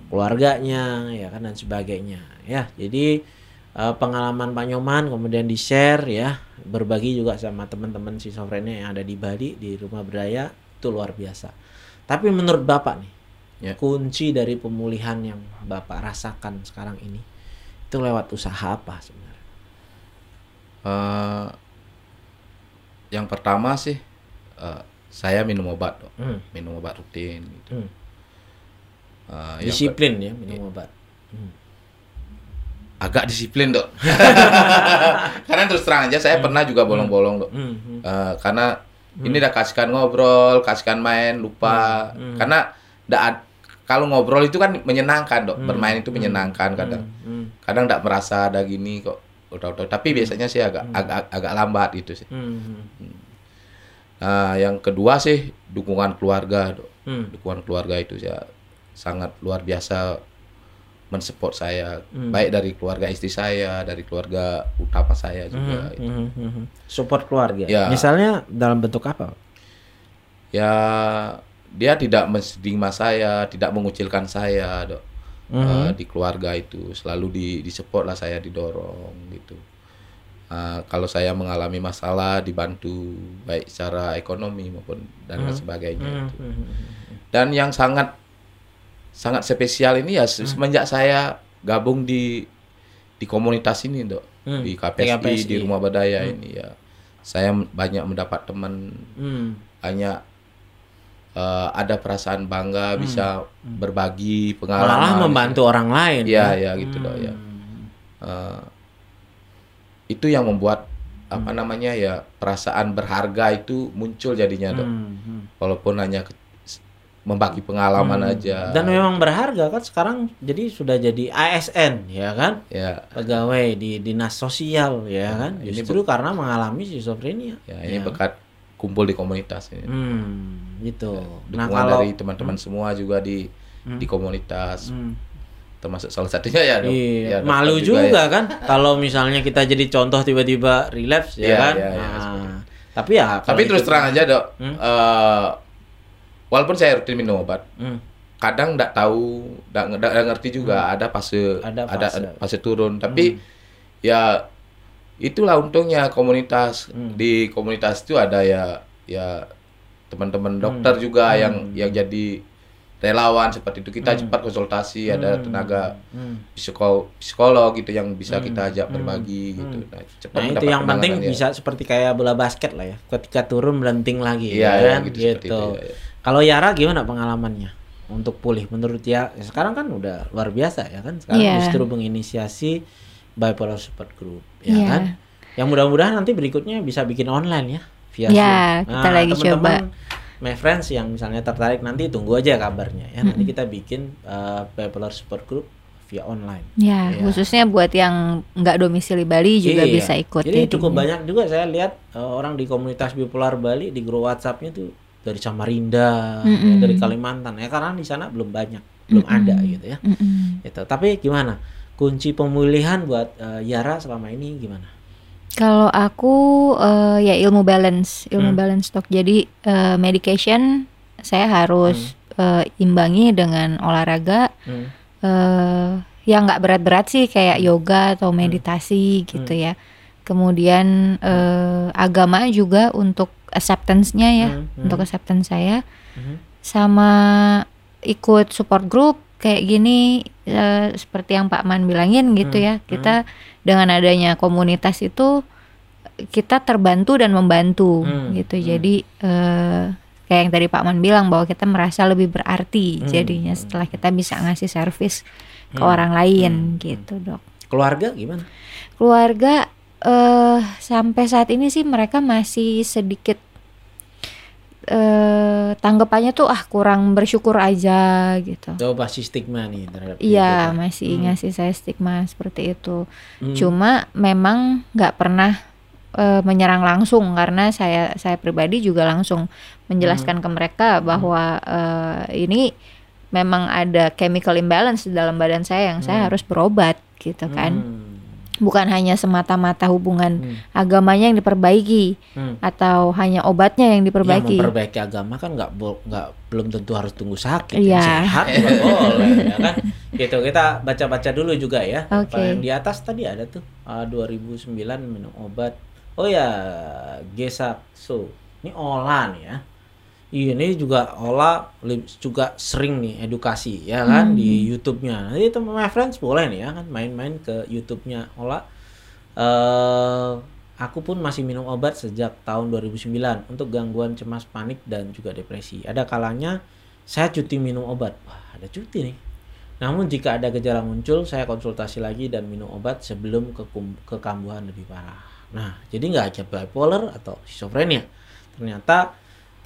keluarganya ya kan dan sebagainya ya jadi eh, pengalaman Pak Nyoman kemudian di share ya berbagi juga sama teman-teman schizophrenia yang ada di Bali di rumah berdaya itu luar biasa tapi menurut bapak nih Ya. kunci dari pemulihan yang bapak rasakan sekarang ini itu lewat usaha apa sebenarnya Eh, yang pertama sih eh, saya minum obat dok Hmm. minum obat rutin gitu Hmm. Yang disiplin ya minum obat Hmm. Agak disiplin dok. Karena terus terang aja saya pernah juga bolong-bolong dok. Hmm, hmm. Eh, karena ini udah kasihkan ngobrol kasihkan main lupa. Hmm. karena ndak ad- kalau ngobrol itu kan menyenangkan dok. Hmm. bermain itu menyenangkan kadang. Hmm, kadang ndak merasa ada gini kok udah-udah. Tapi biasanya sih agak agak agak lambat gitu sih. Hmm, hmm, nah yang kedua sih dukungan keluarga dok. Hmm. dukungan keluarga itu ya sangat luar biasa mensupport saya Hmm. baik dari keluarga istri saya dari keluarga utama saya juga Hmm, hmm, hmm, hmm. support keluarga Ya. misalnya dalam bentuk apa ya dia tidak menstigma saya tidak mengucilkan saya dok Mhm. Eh, di keluarga itu selalu di di support lah saya didorong gitu Eh, kalau saya mengalami masalah dibantu baik secara ekonomi maupun dan lain sebagainya Hmm, itu. hmm, hmm. dan yang sangat sangat spesial ini ya se- semenjak saya gabung di di komunitas ini dok Hmm, di KPSI, KPSI. di rumah badaya ini ya saya banyak mendapat teman Hmm, banyak eh, ada perasaan bangga bisa berbagi pengalaman Hmm. malah membantu orang lain Iya, ya gitu dok ya. Hmm. Eh, itu yang membuat apa namanya ya perasaan berharga itu muncul jadinya dok. Hmm, hmm. Walaupun hanya membagi pengalaman Hmm. aja. Dan memang berharga kan sekarang jadi sudah jadi ASN ya kan ya, pegawai di dinas sosial ya kan ini justru karena mengalami schizophrenia. ya ini berkat kumpul di komunitas ini. Hmm, gitu. Nah Dukungan kalau dari teman-teman semua juga di di komunitas Hmm. termasuk salah satunya ya dok. Iya, Ya, malu juga, ya. kan kalau misalnya kita jadi contoh tiba-tiba relapse ya Iya, kan. iya, iya, Nah, tapi ya Tapi terus terang aja dok. Hmm. eh, walaupun saya rutin minum obat, Hmm, kadang nggak tahu, nggak nggak ngerti juga ada fase Ada ada fase. fase, turun. Tapi ya itulah untungnya komunitas Hmm. di komunitas itu ada ya ya teman-teman dokter juga yang yang jadi relawan seperti itu kita cepat konsultasi ada tenaga hmm. psikolog psikolog gitu yang bisa kita ajak berbagi gitu nah, cepat Nah itu yang penting ya. bisa seperti kayak bola basket lah ya. Ketika turun melenting lagi Iya, ya iya, kan? gitu, gitu. seperti itu, iya, iya. Kalau Yara gimana pengalamannya untuk pulih menurut ya ya sekarang kan udah luar biasa ya kan sekarang Iya. justru menginisiasi bipolar support group ya Iya. kan. Yang mudah-mudahan nanti berikutnya bisa bikin online ya via Ya, Zoom. kita lagi teman-teman, My friends yang misalnya tertarik nanti tunggu aja kabarnya ya. Nanti kita bikin uh, bipolar support group via online. Ya, Iya. khususnya buat yang nggak domisili Bali juga Iya. bisa ikut. Jadi jadinya. cukup banyak juga saya lihat uh, orang di komunitas bipolar Bali di grup WhatsApp-nya tuh dari Samarinda, ya, Mm-mm. dari Kalimantan ya karena di sana belum banyak, belum ada gitu ya. Mm-mm. Itu. Tapi gimana? Kunci pemulihan buat uh, Yara selama ini gimana? Kalau aku eh, ya ilmu balance, ilmu Hmm. balance dok. Jadi eh, medication saya harus Hmm. eh, imbangi dengan olahraga Hmm. eh yang nggak berat-berat sih kayak yoga atau Hmm. meditasi gitu ya. Kemudian eh, agama juga untuk acceptance-nya ya, Hmm, hmm. untuk acceptance saya Mhm. sama ikut support group kayak gini eh, seperti yang Pak Man bilangin gitu Hmm, ya. Kita dengan adanya komunitas itu kita terbantu dan membantu Hmm, gitu. hmm. Jadi eh, kayak yang tadi Pak Man bilang bahwa kita merasa lebih berarti Hmm, jadinya setelah kita bisa ngasih servis ke Hmm, orang lain hmm, gitu, Dok. Keluarga gimana? Keluarga eh sampai saat ini sih mereka masih sedikit eh tanggapannya tuh ah kurang bersyukur aja gitu. Jauh pasti stigma nih terhadap Iya masih Hmm. ngasih saya stigma seperti itu. Hmm. Cuma memang nggak pernah eh, menyerang langsung karena saya saya pribadi juga langsung menjelaskan ke mereka bahwa eh, ini memang ada chemical imbalance di dalam badan saya yang saya harus berobat gitu kan. Hmm. Bukan hanya semata-mata hubungan Hmm. agamanya yang diperbaiki Hmm. atau hanya obatnya yang Ya, diperbaiki. memperbaiki agama kan nggak nggak belum tentu harus tunggu sakit Iya. ya. sehat juga boleh ya kan gitu kita baca-baca dulu juga ya Oke. Apa yang di atas tadi ada tuh ah, 2009 minum obat oh ya gesakso ini olah nih ya ini juga Ola juga sering nih edukasi ya kan di YouTube-nya. Nanti teman my friends boleh nih ya kan main-main ke YouTube-nya Ola. eh aku pun masih minum obat sejak tahun 2009 untuk gangguan cemas panik dan juga depresi. Ada kalanya saya cuti minum obat. Wah, ada cuti nih. Namun jika ada gejala muncul, saya konsultasi lagi dan minum obat sebelum kekum- kekambuhan lebih parah. Nah, jadi nggak aja bipolar atau schizophrenia. Ternyata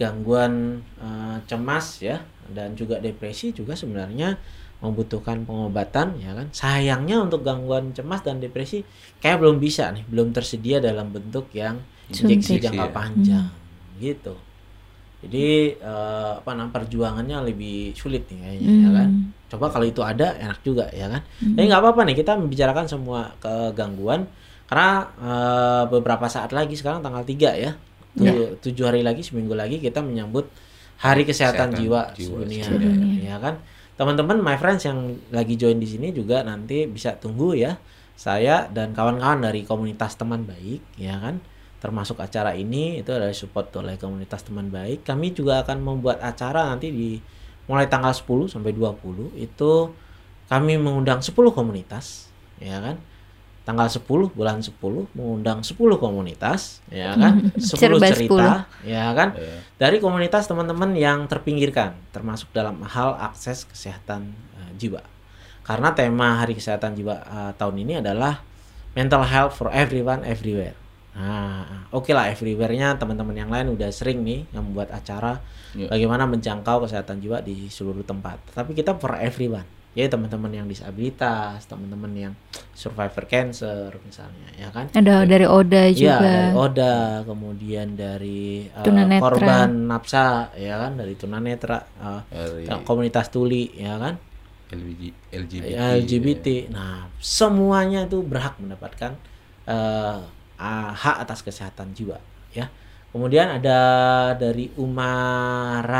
gangguan eh, cemas ya dan juga depresi juga sebenarnya membutuhkan pengobatan ya kan. Sayangnya untuk gangguan cemas dan depresi kayak belum bisa nih, belum tersedia dalam bentuk yang injeksi Suntik. jangka Iya. panjang gitu. Jadi eh, apa namanya perjuangannya lebih sulit nih kayaknya ya kan. Hmm. Coba kalau itu ada enak juga ya kan. Tapi nggak apa-apa nih kita membicarakan semua kegangguan karena eh, beberapa saat lagi sekarang tanggal 3 ya. Tu- Tujuh hari lagi seminggu lagi kita menyambut Hari Kesehatan, Kesehatan Jiwa, Jiwa Sedunia sedunia. ya kan. Teman-teman my friends yang lagi join di sini juga nanti bisa tunggu ya. Saya dan kawan-kawan dari komunitas teman baik ya kan termasuk acara ini itu adalah support oleh komunitas teman baik. Kami juga akan membuat acara nanti di mulai tanggal 10 sampai 20 itu kami mengundang 10 komunitas ya kan. Tanggal 10 bulan 10 mengundang 10 komunitas ya kan. 10 Serba cerita ya kan Ya. dari komunitas teman-teman yang terpinggirkan termasuk dalam hal akses kesehatan eh, jiwa. Karena tema Hari Kesehatan Jiwa eh, tahun ini adalah mental health for everyone everywhere. Nah, oke lah everywhere-nya teman-teman yang lain udah sering nih yang membuat acara Ya. bagaimana menjangkau kesehatan jiwa di seluruh tempat. Tapi kita for everyone. Ya teman-teman yang disabilitas, teman-teman yang survivor cancer misalnya, ya kan? Ada dari Oda Iya, juga. dari Oda, kemudian dari uh, korban nafsa, ya kan, dari tunanetra, uh, Dari komunitas tuli, ya kan, LBG, LGBT. LGBT. Nah, semuanya itu berhak mendapatkan uh, uh, hak atas kesehatan jiwa, ya. Kemudian ada dari Umarasis.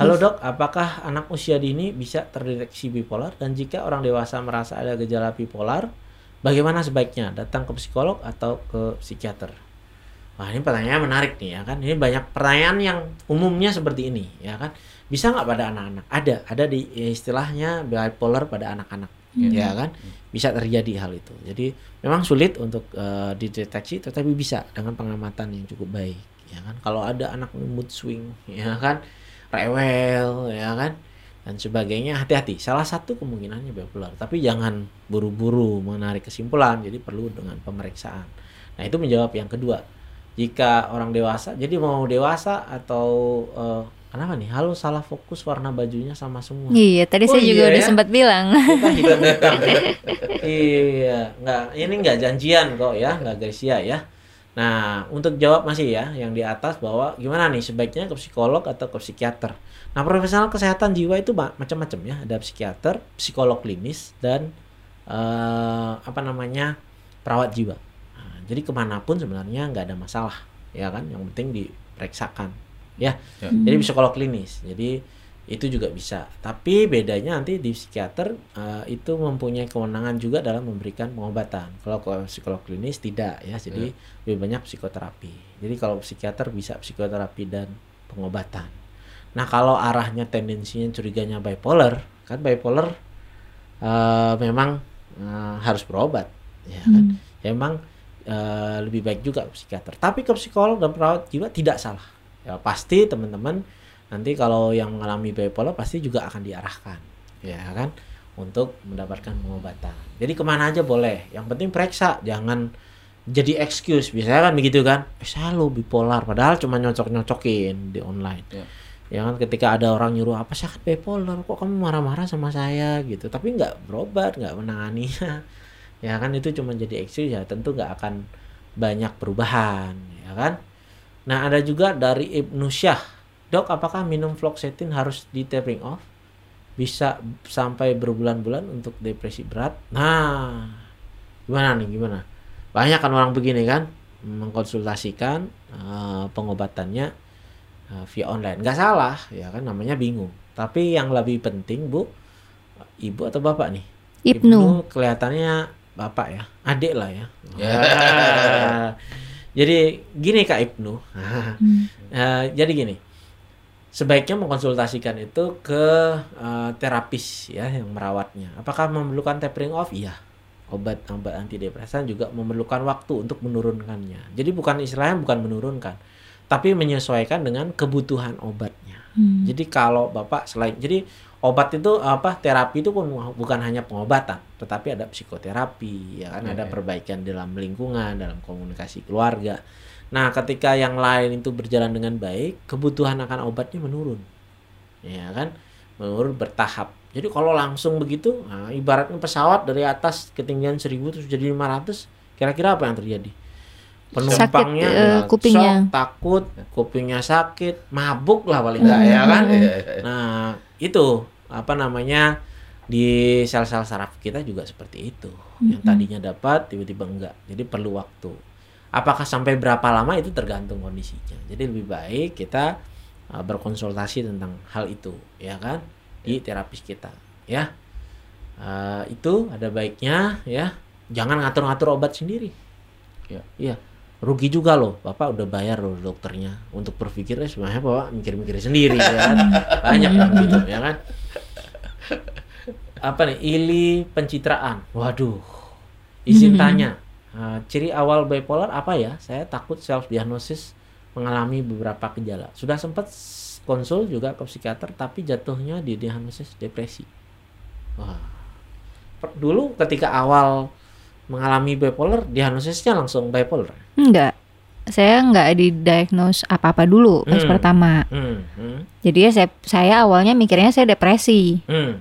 Halo dok, apakah anak usia dini bisa terdeteksi bipolar? Dan jika orang dewasa merasa ada gejala bipolar, bagaimana sebaiknya datang ke psikolog atau ke psikiater? Wah ini pertanyaan menarik nih ya kan. Ini banyak pertanyaan yang umumnya seperti ini ya kan. Bisa nggak pada anak-anak? Ada, ada di istilahnya bipolar pada anak-anak ya kan. Bisa terjadi hal itu. Jadi memang sulit untuk eh, dideteksi, tetapi bisa dengan pengamatan yang cukup baik ya kan. Kalau ada anak mood swing ya kan rewel ya kan? Dan sebagainya. Hati-hati. Salah satu kemungkinannya bipolar. Tapi jangan buru-buru menarik kesimpulan. Jadi perlu dengan pemeriksaan. Nah itu menjawab yang kedua. Jika orang dewasa jadi mau dewasa atau eh, kenapa nih? Halo salah fokus warna bajunya sama semua. Iya, tadi Oh saya juga iya udah ya? sempat bilang. ya. iya nggak ini nggak janjian kok ya nggak Gracia ya nah untuk jawab masih ya yang di atas bahwa gimana nih sebaiknya ke psikolog atau ke psikiater. Nah profesional kesehatan jiwa itu ma- macam-macam ya. Ada psikiater psikolog klinis dan eh, apa namanya perawat jiwa. Nah, jadi ke mana pun sebenarnya nggak ada masalah ya kan? Yang penting diperiksakan ya. Ya. jadi psikolog klinis. Jadi itu juga bisa. Tapi bedanya nanti di psikiater eh, itu mempunyai kewenangan juga dalam memberikan pengobatan. Kalau ke psikolog klinis tidak ya. Jadi lebih banyak psikoterapi. Jadi kalau psikiater bisa psikoterapi dan pengobatan. Nah kalau arahnya tendensinya curiganya bipolar kan bipolar eh, memang eh, harus berobat ya kan? Ya, memang eh, lebih baik juga ke psikiater. Tapi ke psikolog dan perawat jiwa tidak salah. Ya pasti teman-teman nanti kalau yang mengalami bipolar pasti juga akan diarahkan ya kan? Untuk mendapatkan pengobatan. Jadi ke mana aja boleh. Yang penting periksa jangan jadi excuse. Biasanya kan begitu kan? Eh, saya lo bipolar. Padahal cuma nyocok-nyocokin di online. Ya. ya kan? Ketika ada orang nyuruh apa saya kan bipolar? Kok kamu marah-marah sama saya? Gitu. Tapi nggak berobat nggak menanganinya. Ya kan? Itu cuma jadi excuse ya tentu nggak akan banyak perubahan ya kan? Nah ada juga dari Ibnu Syah dok apakah minum fluoxetine harus di tapering off bisa sampai berbulan-bulan untuk depresi berat nah gimana nih gimana banyak kan orang begini kan mengkonsultasikan eh, pengobatannya eh, via online nggak salah ya kan namanya bingung tapi yang lebih penting bu ibu atau bapak nih Ibnu. kelihatannya bapak ya adik lah ya Ya. Jadi gini Kak Ibnu. Hmm. Eh, jadi gini. Sebaiknya mengkonsultasikan itu ke eh, terapis ya yang merawatnya. Apakah memerlukan tapering off? Iya. Obat obat antidepresan juga memerlukan waktu untuk menurunkannya. Jadi bukan istilahnya bukan menurunkan, tapi menyesuaikan dengan kebutuhan obatnya. Hmm. Jadi kalau Bapak selain jadi obat itu apa terapi itu pun bukan hanya pengobatan, tetapi ada psikoterapi, ya kan ada perbaikan dalam lingkungan, dalam komunikasi keluarga. Nah, ketika yang lain itu berjalan dengan baik, kebutuhan akan obatnya menurun. Ya kan? Menurun bertahap. Jadi kalau langsung begitu, nah, ibaratnya pesawat dari atas ketinggian 1000 terus jadi 500, kira-kira apa yang terjadi? Penumpangnya Sakit, eh, ya, kupingnya. shock, takut, kupingnya sakit, mabuk lah paling enggak ya kan? Nah, itu apa namanya di sel-sel saraf kita juga seperti itu. Yang tadinya dapat tiba-tiba enggak. Jadi perlu waktu. Apakah sampai berapa lama itu tergantung kondisinya. Jadi lebih baik kita uh, berkonsultasi tentang hal itu, ya kan? Di terapis kita, ya. Uh, itu ada baiknya ya. Jangan ngatur-ngatur obat sendiri. Ya. Iya. Rugi juga loh, Bapak udah bayar loh dokternya untuk berpikir eh, sebenarnya Bapak mikir-mikir sendiri ya kan. Banyak yang gitu ya kan. Apa nih? Ili pencitraan. Waduh. Izin tanya. Eh, ciri awal bipolar apa ya? Saya takut self diagnosis mengalami beberapa gejala. Sudah sempat konsul juga ke psikiater tapi jatuhnya di diagnosis depresi. Wah. Dulu ketika awal mengalami bipolar, diagnosisnya langsung bipolar. Enggak. Saya enggak didiagnose apa-apa dulu pas Hmm. pertama. Hmm, hmm, Jadi ya saya, saya awalnya mikirnya saya depresi. hmm.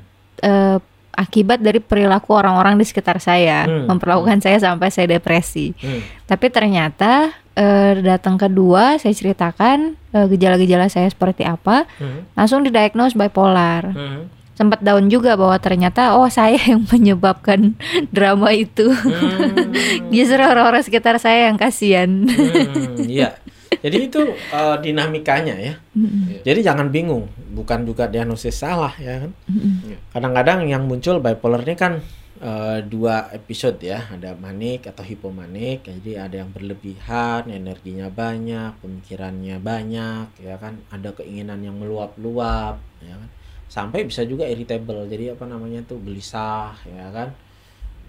Eh, akibat dari perilaku orang-orang di sekitar saya Hmm. memperlakukan saya sampai saya depresi. Hmm. Tapi ternyata eh, datang kedua saya ceritakan eh, gejala-gejala saya seperti apa, Hmm. langsung didiagnose bipolar. Hmm. Sempat down juga bahwa ternyata oh saya yang menyebabkan drama itu. Hmm. Justru orang-orang sekitar saya yang kasihan. Hmm, Iya. Jadi itu eh, dinamikanya ya. Jadi jangan bingung, bukan juga diagnosis salah ya kan. Kadang-kadang yang muncul bipolar ini kan eh, dua episode ya, ada manik atau hipomanik. Jadi ada yang berlebihan, energinya banyak, pemikirannya banyak, ya kan. Ada keinginan yang meluap-luap, ya kan. Sampai bisa juga irritable. Jadi apa namanya tuh gelisah, ya kan.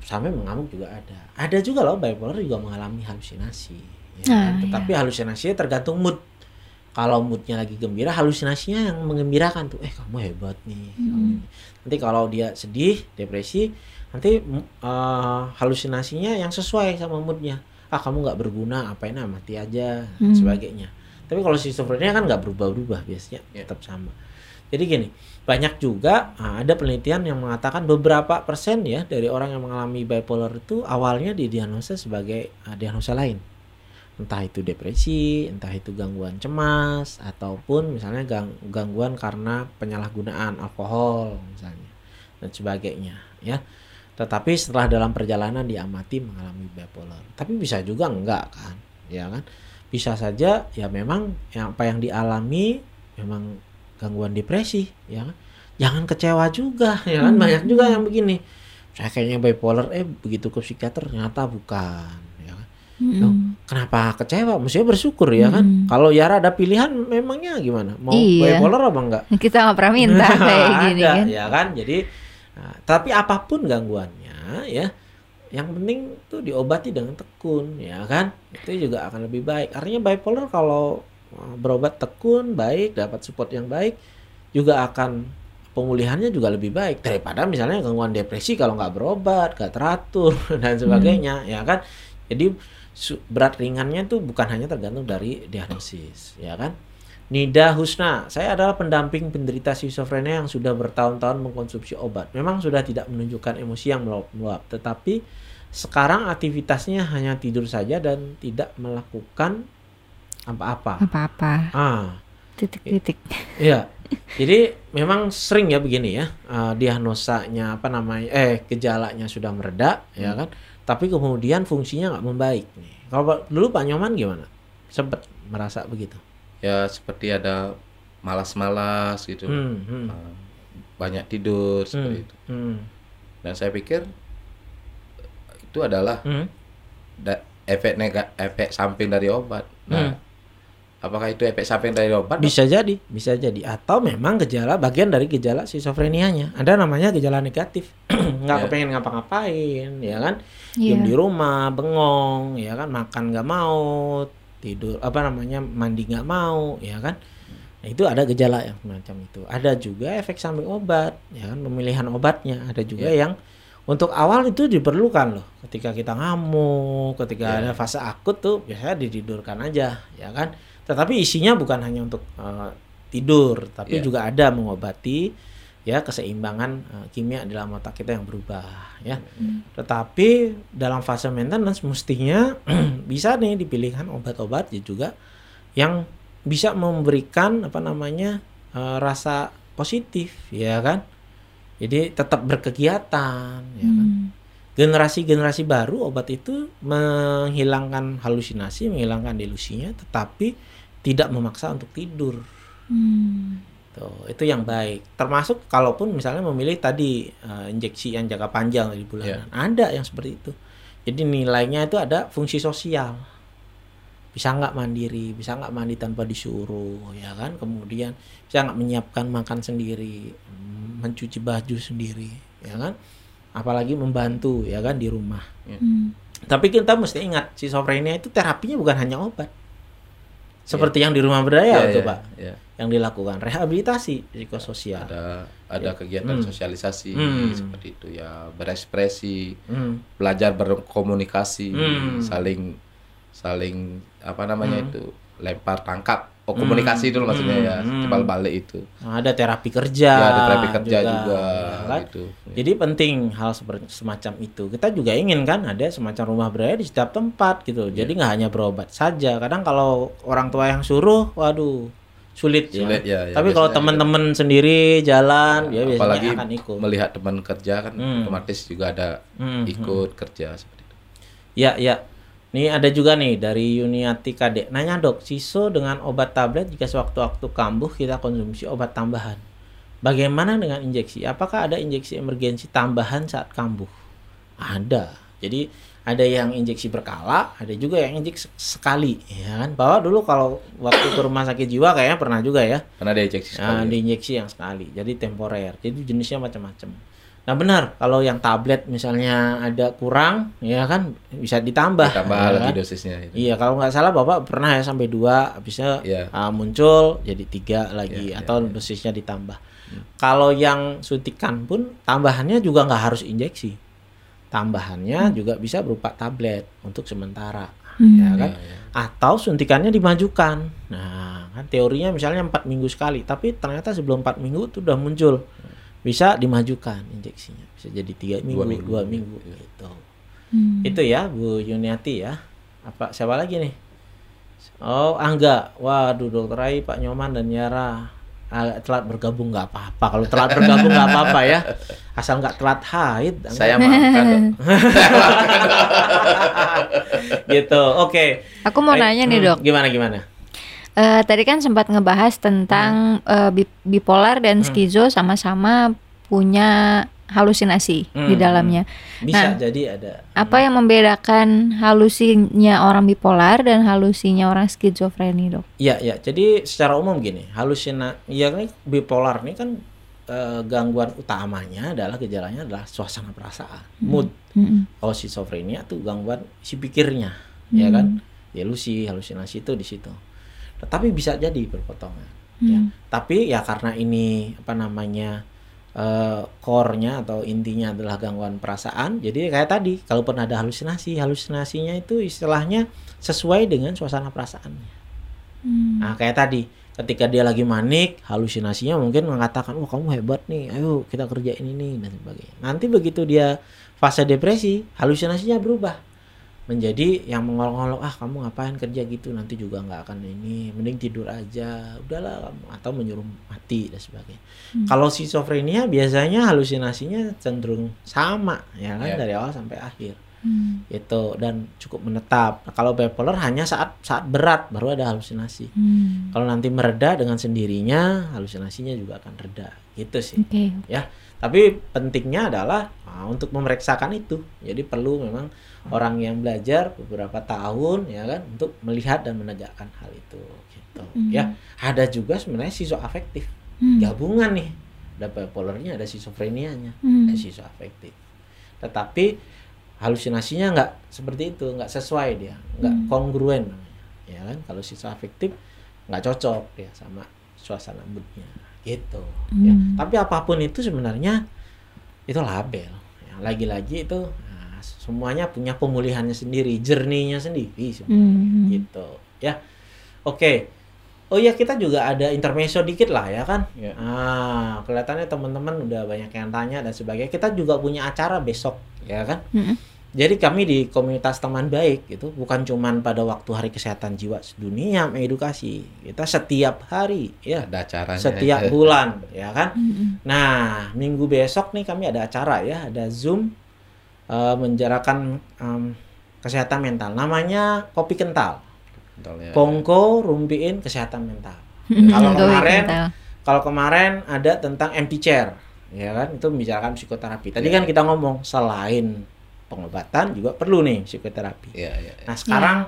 Sampai mengamuk juga ada. Ada juga loh bipolar juga mengalami halusinasi. Ya kan. Ah, Tetapi halusinasinya tergantung mood. Kalau moodnya lagi gembira, halusinasinya yang mengembirakan tuh. Eh kamu hebat nih. kamu ini." Nanti kalau dia sedih, depresi, nanti eh, halusinasinya yang sesuai sama moodnya. Ah kamu nggak berguna, apain ah mati aja, dan Hmm. sebagainya. Tapi kalau schizophrenia kan nggak berubah-ubah biasanya Ya. tetap sama. Jadi gini, banyak juga ah, ada penelitian yang mengatakan beberapa persen ya dari orang yang mengalami bipolar itu awalnya didiagnosa sebagai ah, diagnosa lain entah itu depresi, entah itu gangguan cemas, ataupun misalnya gang- gangguan karena penyalahgunaan alkohol misalnya dan sebagainya ya. Tetapi setelah dalam perjalanan diamati mengalami bipolar. Tapi bisa juga enggak kan, ya kan? Bisa saja ya memang yang apa yang dialami memang gangguan depresi, ya kan? Jangan kecewa juga, ya kan? Banyak juga yang begini. Saya kayaknya bipolar, eh begitu ke psikiater ternyata bukan, kan? Loh, Hmm. kenapa kecewa? Mestinya bersyukur ya kan. Hmm. Kalau Yara ada pilihan, memangnya gimana? Mau Iya. bipolar apa enggak? Kita nggak pernah minta kayak gini Ada, kan. ya kan. Jadi, nah, tapi apa pun gangguannya, ya, yang penting tuh diobati dengan tekun, ya kan. Itu juga akan lebih baik. Artinya bipolar kalau uh, berobat tekun, baik, dapat support yang baik, juga akan pemulihannya juga lebih baik daripada misalnya gangguan depresi kalau nggak berobat, nggak teratur dan sebagainya, ya kan. Jadi berat ringannya tuh bukan hanya tergantung dari diagnosis, ya kan. Nida Husna, saya adalah pendamping penderita schizophrenia yang sudah bertahun-tahun mengkonsumsi obat. Memang sudah tidak menunjukkan emosi yang meluap-meluap, tetapi sekarang aktivitasnya hanya tidur saja dan tidak melakukan apa-apa. Apa-apa. Ah, Titik-titik. Iya. Jadi memang sering ya begini ya. eh, diagnosanya apa namanya eh gejalanya sudah mereda ya kan. Tapi kemudian fungsinya nggak membaik nih. Kalau dulu Pak Nyoman gimana? Sempet merasa begitu. Ya seperti ada malas-malas gitu. Hmm, hmm, Uh, banyak tidur seperti hmm, itu. hmm, Dan saya pikir itu adalah hmm, da- efek nega, efek samping dari obat. Nah, Hmm. Apakah itu efek samping dari obat? Bisa jadi, bisa jadi. Atau memang gejala bagian dari gejala schizofrenianya. Ada namanya gejala negatif. nggak Ya. kepengen ngapa-ngapain, ya kan? Iya. Diam di rumah, bengong, ya kan? Makan nggak mau, tidur apa namanya mandi nggak mau, ya kan? Nah, itu ada gejala yang semacam itu. Ada juga efek samping obat, ya kan? Pemilihan obatnya. Ada juga yang untuk awal itu diperlukan loh. Ketika kita ngamuk, ketika Ya. ada fase akut tuh biasanya ditidurkan aja, ya kan? Tetapi isinya bukan hanya untuk eh, tidur, tapi Ya. juga ada mengobati ya keseimbangan eh, kimia dalam otak kita yang berubah, ya. Tetapi dalam fase maintenance mestinya bisa nih dipilihkan obat-obat ya juga yang bisa memberikan apa namanya eh, rasa positif, ya kan? Jadi tetap berkegiatan, ya kan? Generasi-generasi baru obat itu menghilangkan halusinasi, menghilangkan delusinya, tetapi tidak memaksa untuk tidur. Hmm. Tuh, itu yang baik. Termasuk kalaupun misalnya memilih tadi eh, injeksi yang jangka panjang dari bulanan, ada yang seperti itu. Jadi nilainya itu ada fungsi sosial. Bisa nggak mandiri, bisa nggak mandi tanpa disuruh, ya kan? Kemudian bisa nggak menyiapkan makan sendiri, mencuci baju sendiri, ya kan? Apalagi membantu, ya kan di rumah. Hmm. Tapi kita mesti ingat, schizophrenia itu terapinya bukan hanya obat. Seperti yang di rumah berdaya Ya, tuh ya, Pak, ya. yang dilakukan rehabilitasi psikososial. Ada ada kegiatan Hmm. sosialisasi Hmm. seperti itu ya, berekspresi, Hmm. belajar berkomunikasi, Hmm. saling saling apa namanya Hmm. itu lempar tangkap. Oh, komunikasi itu loh maksudnya ya, Hmm. timbal balik itu. Nah, ada terapi kerja, Ya, ada terapi kerja juga, ya kan? gitu. Jadi penting hal semacam itu. Kita juga ingin kan ada semacam rumah berdaya di setiap tempat gitu. Iya. Jadi nggak hanya berobat saja. Kadang kalau orang tua yang suruh, waduh sulit, Sulit ya. ya, ya, Tapi kalau teman-teman sendiri jalan, ya, biasanya apalagi akan ikut. melihat teman kerja kan Hmm. otomatis juga ada Hmm, ikut kerja seperti itu. Ya, ya. Nih ada juga nih dari Yuniati Kadek. Nanya dok, siso dengan obat tablet jika sewaktu-waktu kambuh kita konsumsi obat tambahan. Bagaimana dengan injeksi? Apakah ada injeksi emergensi tambahan saat kambuh? Ada. Jadi ada yang injeksi berkala, ada juga yang injeksi sekali, ya kan? Bahwa dulu kalau waktu ke rumah sakit jiwa kayaknya pernah juga ya. Karena ada injeksi Nah, sekali. di injeksi yang sekali, jadi temporer. Jadi jenisnya macam-macam. Nah benar, kalau yang tablet misalnya ada kurang, ya kan bisa ditambah. Ditambah ya lagi kan? dosisnya itu. Iya, kalau nggak salah bapak pernah ya sampai dua, habisnya Iya. ah, muncul jadi tiga lagi, Iya, atau iya. dosisnya ditambah. Kalau yang suntikan pun tambahannya juga nggak harus injeksi, tambahannya juga bisa berupa tablet untuk sementara, Hmm. ya kan? Iya, iya. atau suntikannya dimajukan. Nah, kan teorinya misalnya empat minggu sekali, tapi ternyata sebelum empat minggu itu udah muncul, bisa dimajukan injeksinya, bisa jadi tiga minggu, minggu. dua minggu, Iya. gitu. Hmm. Itu ya Bu Yuniati ya. Apa siapa lagi nih? Oh, Angga. Waduh, Dokter Rai, Pak Nyoman dan Yara. Agak telat bergabung nggak apa-apa. Kalau telat bergabung nggak apa-apa ya. Asal nggak telat haid. Angga. Saya maafkan dok. gitu. Oke. Aku mau nanya nih Hmm, dok. Gimana gimana? Eh, tadi kan sempat ngebahas tentang eh, bi- bipolar dan Hmm. skizo sama-sama punya halusinasi di Hmm. dalamnya. Bisa Nah. jadi ada. Apa yang membedakan halusinya orang bipolar dan halusinya orang skizofreni, dok? Iya, ya. Jadi secara umum gini, halusina ya ini bipolar ini kan eh, gangguan utamanya adalah gejalanya adalah suasana perasaan, mood. Mm-mm. Kalau schizophrenia tuh gangguan si pikirnya, ya kan? Delusi, halusinasi itu di situ. Tetapi bisa jadi berpotongan. Ya. Hmm. Tapi ya karena ini apa namanya eh, core-nya atau intinya adalah gangguan perasaan, jadi kayak tadi, kalaupun ada halusinasi, halusinasinya itu istilahnya sesuai dengan suasana perasaannya. Hmm. Nah, kayak tadi, ketika dia lagi manik, halusinasinya mungkin mengatakan, "Wah, kamu hebat nih. Ayo kita kerjain ini dan sebagainya." Nanti begitu dia fase depresi, halusinasinya berubah menjadi yang mengolok-olok, "Ah, kamu ngapain kerja gitu? Nanti juga nggak akan ini. Mending tidur aja. Udahlah kamu." atau menyuruh mati dan sebagainya. Kalau schizophrenia biasanya halusinasinya cenderung sama ya kan Ya. dari awal sampai akhir Hmm. itu dan cukup menetap. Nah, kalau bipolar hanya saat saat berat baru ada halusinasi. Hmm. Kalau nanti mereda dengan sendirinya, halusinasinya juga akan reda. Gitu sih. Oke. Ya. Tapi pentingnya adalah Nah, untuk memeriksakan itu. Jadi perlu memang orang yang belajar beberapa tahun ya kan untuk melihat dan menegakkan hal itu gitu. Ya, ada juga sebenarnya afektif Hmm. Gabungan nih. Ada bipolarnya, ada schizofrenianya, Hmm. ada afektif Tetapi halusinasinya nggak seperti itu, nggak sesuai dia, nggak Hmm. kongruen namanya. Ya kan? Kalau afektif nggak cocok dia sama suasana moodnya gitu ya. Hmm. tapi apa pun itu sebenarnya itu label ya, lagi-lagi itu nah, semuanya punya pemulihannya sendiri jerninya sendiri sebenarnya Hmm. gitu ya oke oh ya kita juga ada intermezzo dikit lah ya kan Ya. ah kelihatannya teman-teman udah banyak yang tanya dan sebagainya kita juga punya acara besok ya kan Mm-mm. Jadi kami di komunitas teman baik itu bukan cuman pada waktu hari kesehatan jiwa sedunia mengedukasi. Kita setiap hari ya Ada acaranya. setiap bulan ya kan? Nah minggu besok nih kami ada acara ya ada zoom eh, menjarakan em, kesehatan mental. Namanya kopi kental. Mentalnya. kongko rumpiin kesehatan mental. Kalau kemarin- kalau kemarin ada tentang empty chair ya kan? Itu membicarakan psikoterapi. Tadi Ya. kan kita ngomong selain pengobatan juga perlu nih psikoterapi Iya, iya. iya. Nah sekarang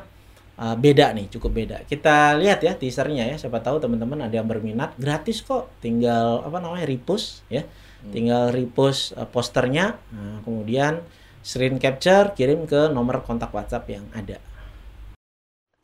uh, beda nih, cukup beda. Kita lihat ya teasernya ya, siapa tahu teman-teman ada yang berminat, gratis kok. Tinggal apa namanya repost ya, tinggal repost uh, posternya, nah, kemudian screen capture, kirim ke nomor kontak WhatsApp yang ada.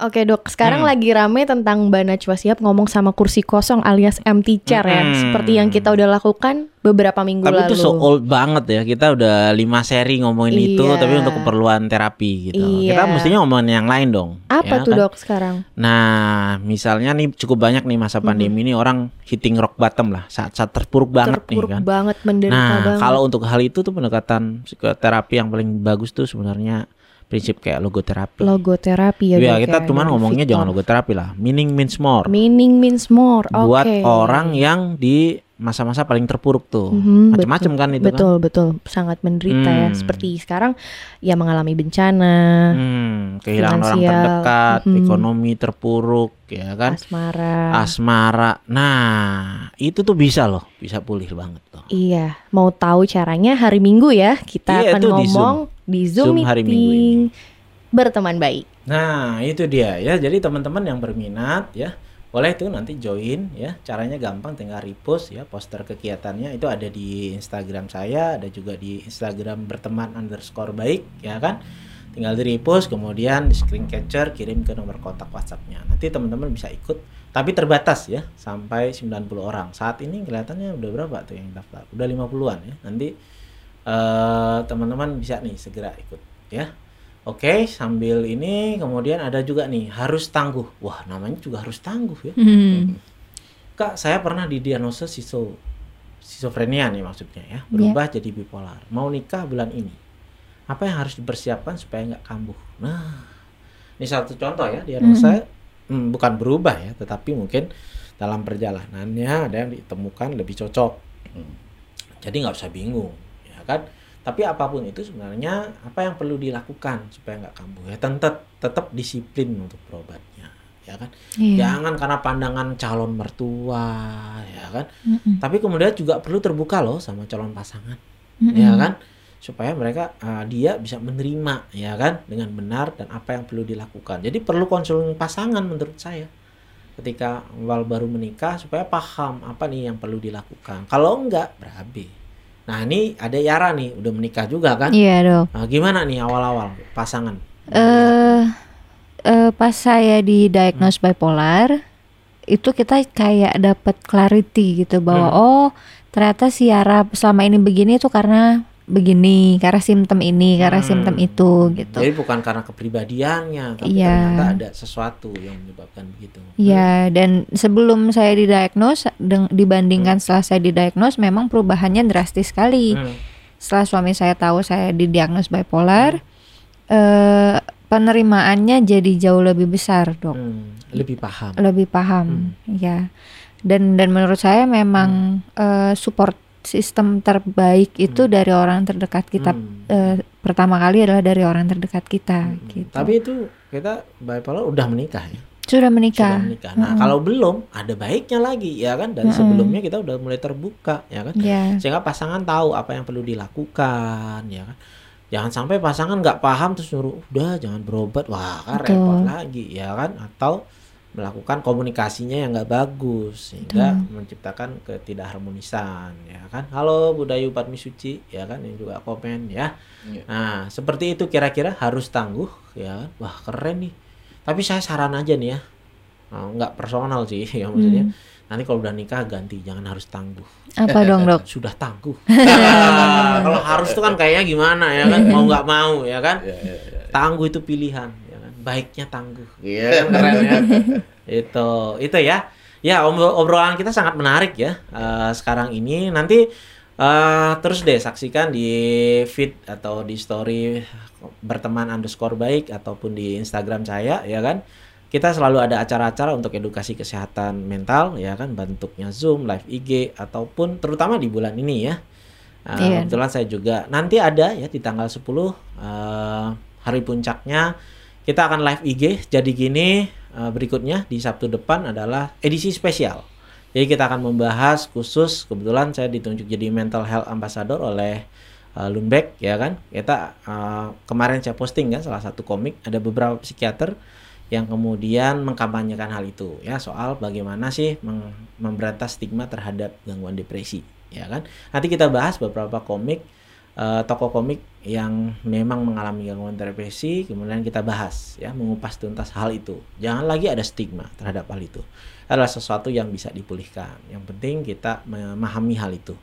Oke dok, sekarang Hmm. lagi rame tentang Mbak Najwa Shihab ngomong sama kursi kosong alias empty chair ya, Hmm. seperti yang kita udah lakukan beberapa minggu Tapi lalu. itu so old banget ya. Kita udah lima seri ngomongin itu, Iya. tapi untuk keperluan terapi gitu. Iya. Kita mestinya ngomongin yang lain dong. Apa ya tuh kan? dok sekarang? Nah, misalnya nih cukup banyak nih masa pandemi ini orang hitting rock bottom lah, saat-saat terpuruk banget Terpuruk nih kan. banget, menderita Nah, banget. kalau untuk hal itu tuh pendekatan psikoterapi yang paling bagus tuh sebenarnya prinsip kayak logoterapi. logoterapi ya ya, dok kita ya, cuman dari ngomongnya Victor. jangan logoterapi lah. Meaning means more. Meaning means more. Buat Oke. orang yang di masa-masa paling terpuruk tuh. Mhm, Macem-macem kan itu betul betul sangat menderita ya Hmm. seperti sekarang ya mengalami bencana kan. Hmm, kehilangan orang Finansial. terdekat, Mhm. ekonomi terpuruk, ya kan? asmara Asmara. Nah, itu tuh bisa loh, bisa pulih banget tuh. iya mau tahu caranya hari Minggu ya kita Iya, akan itu di ngomong di Zoom, Zoom hari Minggu meeting berteman baik Nah, itu dia ya. Jadi teman-teman yang berminat ya, boleh tuh nanti join ya. Caranya gampang tinggal repost ya poster kegiatannya itu ada di Instagram saya, ada juga di Instagram berteman underscore baik ya kan. Tinggal di repost kemudian di screen capture kirim ke nomor kontak WhatsAppnya. Nanti teman-teman bisa ikut tapi terbatas ya sampai 90 orang. Saat ini kelihatannya udah berapa tuh yang daftar? Udah 50-an ya. Nanti eh teman-teman bisa nih segera ikut ya. Oke, sambil ini kemudian ada juga nih harus tangguh. Wah, namanya juga harus tangguh ya. Hmm. Kak, saya pernah didiagnosa siso schizofrenia nih maksudnya ya, berubah jadi bipolar. Mau nikah bulan ini. Apa yang harus dipersiapkan supaya nggak kambuh? Nah, ini satu contoh ya diagnosa hmm, bukan berubah ya, tetapi mungkin dalam perjalanannya ada yang ditemukan lebih cocok. Hmm. Jadi nggak usah bingung, kan? Tapi apa pun itu sebenarnya apa yang perlu dilakukan supaya nggak kambuh ya tetap tetap disiplin untuk berobatnya, ya kan? Iya. Jangan karena pandangan calon mertua, ya kan? Mm-mm. Tapi kemudian juga perlu terbuka loh sama calon pasangan, Mm-mm. ya kan? Supaya mereka uh, dia bisa menerima, ya kan, dengan benar dan apa yang perlu dilakukan. Jadi perlu konseling pasangan menurut saya. Ketika awal baru menikah supaya paham apa nih yang perlu dilakukan. Kalau enggak berabe. Nah ini ada Yara nih udah menikah juga kan? Iya dok. Nah, gimana nih awal-awal pasangan? eh eh, pas saya didiagnose bipolar itu kita kayak dapat clarity gitu bahwa oh ternyata si Yara selama ini begini itu karena begini karena simptom ini karena Hmm. simptom itu gitu Jadi bukan karena kepribadiannya, tapi Iya. ternyata ada sesuatu yang menyebabkan begitu. Ya, dan sebelum saya didiagnose deng- dibandingkan setelah saya didiagnose memang perubahannya drastis sekali. Hmm. Setelah suami saya tahu saya didiagnose bipolar, eh penerimaannya jadi jauh lebih besar, Dok. Hmm, lebih paham. Lebih paham, ya. Dan dan menurut saya memang eh, support sistem terbaik itu dari orang terdekat kita. Hmm. eh, pertama kali adalah dari orang terdekat kita, Hmm. gitu. Tapi itu kita bipolar udah menikah ya. Sudah menikah. sudah menikah. Nah, kalau belum ada baiknya lagi ya kan dari sebelumnya kita udah mulai terbuka ya kan. Ya. Sehingga pasangan tahu apa yang perlu dilakukan ya kan. Jangan sampai pasangan nggak paham terus nyuruh udah jangan berobat. Wah, kan Betul. repot lagi ya kan atau melakukan komunikasinya yang nggak bagus sehingga menciptakan ketidakharmonisan ya kan. Halo Budayu Padmi Suci ya kan yang juga komen ya. Iya. Nah, seperti itu kira-kira harus tangguh ya. kan? Wah, keren nih. Tapi saya saran aja nih ya. Nah, nggak personal sih ya maksudnya. Nanti kalau udah nikah ganti jangan harus tangguh. Apa dong dok? Sudah tangguh. Nah, kalau harus tuh kan kayaknya gimana ya kan mau nggak mau ya kan. Ya, ya, ya. Tangguh itu pilihan ya. Baiknya tangguh. Iya keren ya. itu itu ya. Ya obro- obrolan kita sangat menarik ya eh, sekarang ini. Nanti eh, terus deh saksikan di feed atau di story berteman underscore baik ataupun di Instagram saya ya kan. Kita selalu ada acara-acara untuk edukasi kesehatan mental ya kan bentuknya Zoom, live IG ataupun terutama di bulan ini ya. Uh, Iya. Kebetulan saya juga nanti ada ya di tanggal 10 uh, hari puncaknya kita akan live IG jadi gini uh, berikutnya di Sabtu depan adalah edisi spesial. Jadi kita akan membahas khusus kebetulan saya ditunjuk jadi mental health ambassador oleh uh, Lundbeck ya kan. Kita uh, kemarin saya posting kan salah satu komik ada beberapa psikiater yang kemudian mengkampanyekan hal itu ya soal bagaimana sih memberantas stigma terhadap gangguan depresi ya kan nanti kita bahas beberapa komik eh, tokoh komik yang memang mengalami gangguan depresi kemudian kita bahas ya mengupas tuntas hal itu. Jangan lagi ada stigma terhadap hal itu. Adalah sesuatu yang bisa dipulihkan. Yang penting kita memahami hal itu.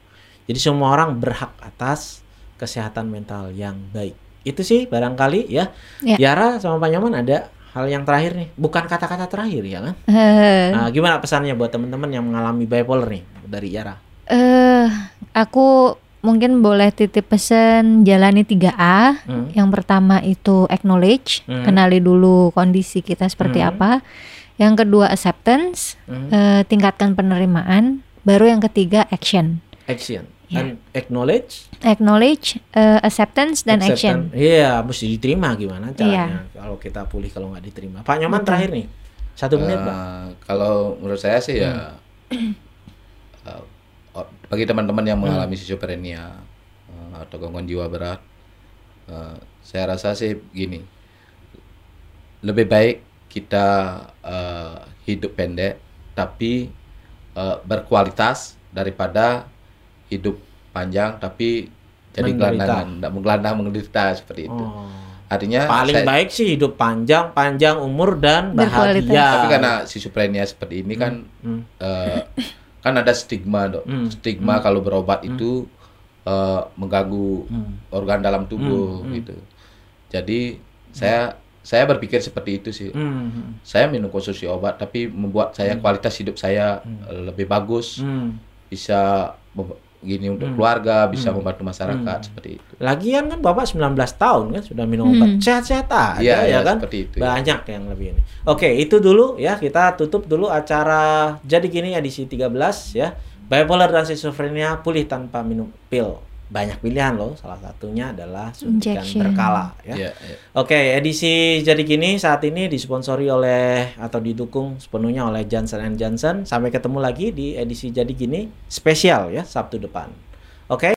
Jadi semua orang berhak atas kesehatan mental yang baik. Itu sih barangkali ya. Ya. Yara sama Pak Nyoman ada hal yang terakhir nih. Bukan kata-kata terakhir ya kan? Nah, gimana pesannya buat teman-teman yang mengalami bipolar nih dari Yara? eh, aku mungkin boleh titip pesan jalani 3A. Hmm. Yang pertama itu acknowledge, Hmm. kenali dulu kondisi kita seperti Hmm. apa. Yang kedua acceptance, Hmm. eh, tingkatkan penerimaan. Baru yang ketiga action. Action and acknowledge Acknowledge, eh, acceptance dan action. Iya, mesti diterima gimana caranya kalau kita pulih kalau nggak diterima. Pak Nyoman terakhir nih. Satu menit, Pak. Eh, kalau menurut saya sih ya o- bagi teman-teman yang mengalami schizophrenia eh, atau gangguan jiwa berat, eh, saya rasa sih gini, lebih baik kita eh, hidup pendek tapi eh, berkualitas daripada hidup panjang tapi jadi gelandangan, tidak menggelandang menderita seperti itu. Oh. Artinya Paling saya- baik sih hidup panjang, panjang umur dan Berkualitas. bahagia. tapi karena schizophrenia seperti ini kan Hmm. eh, kan ada stigma dok Hmm. stigma kalau berobat itu eh, mengganggu Hmm. organ dalam tubuh Hmm, hmm. gitu jadi saya saya berpikir seperti itu sih Hmm. saya minum konsumsi obat tapi membuat saya kualitas hidup saya eh, lebih bagus Hmm. bisa gini untuk Hmm. keluarga bisa Hmm. membantu masyarakat Hmm. seperti itu Lagian kan Bapak 19 tahun kan sudah minum obat. Hmm. Sehat-sehat aja Iya, ya iya, kan? seperti itu, ya. Banyak yang lebih ini. Oke, itu dulu ya. Kita tutup dulu acara jadi gini edisi 13 ya. Bipolar dan schizophrenia pulih tanpa minum pil. Banyak pilihan loh. Salah satunya adalah suntikan Injection. berkala ya. Iya, iya. Oke, edisi jadi gini saat ini disponsori oleh atau didukung sepenuhnya oleh Johnson Johnson. Sampai ketemu lagi di edisi jadi gini spesial ya Sabtu depan. Oke.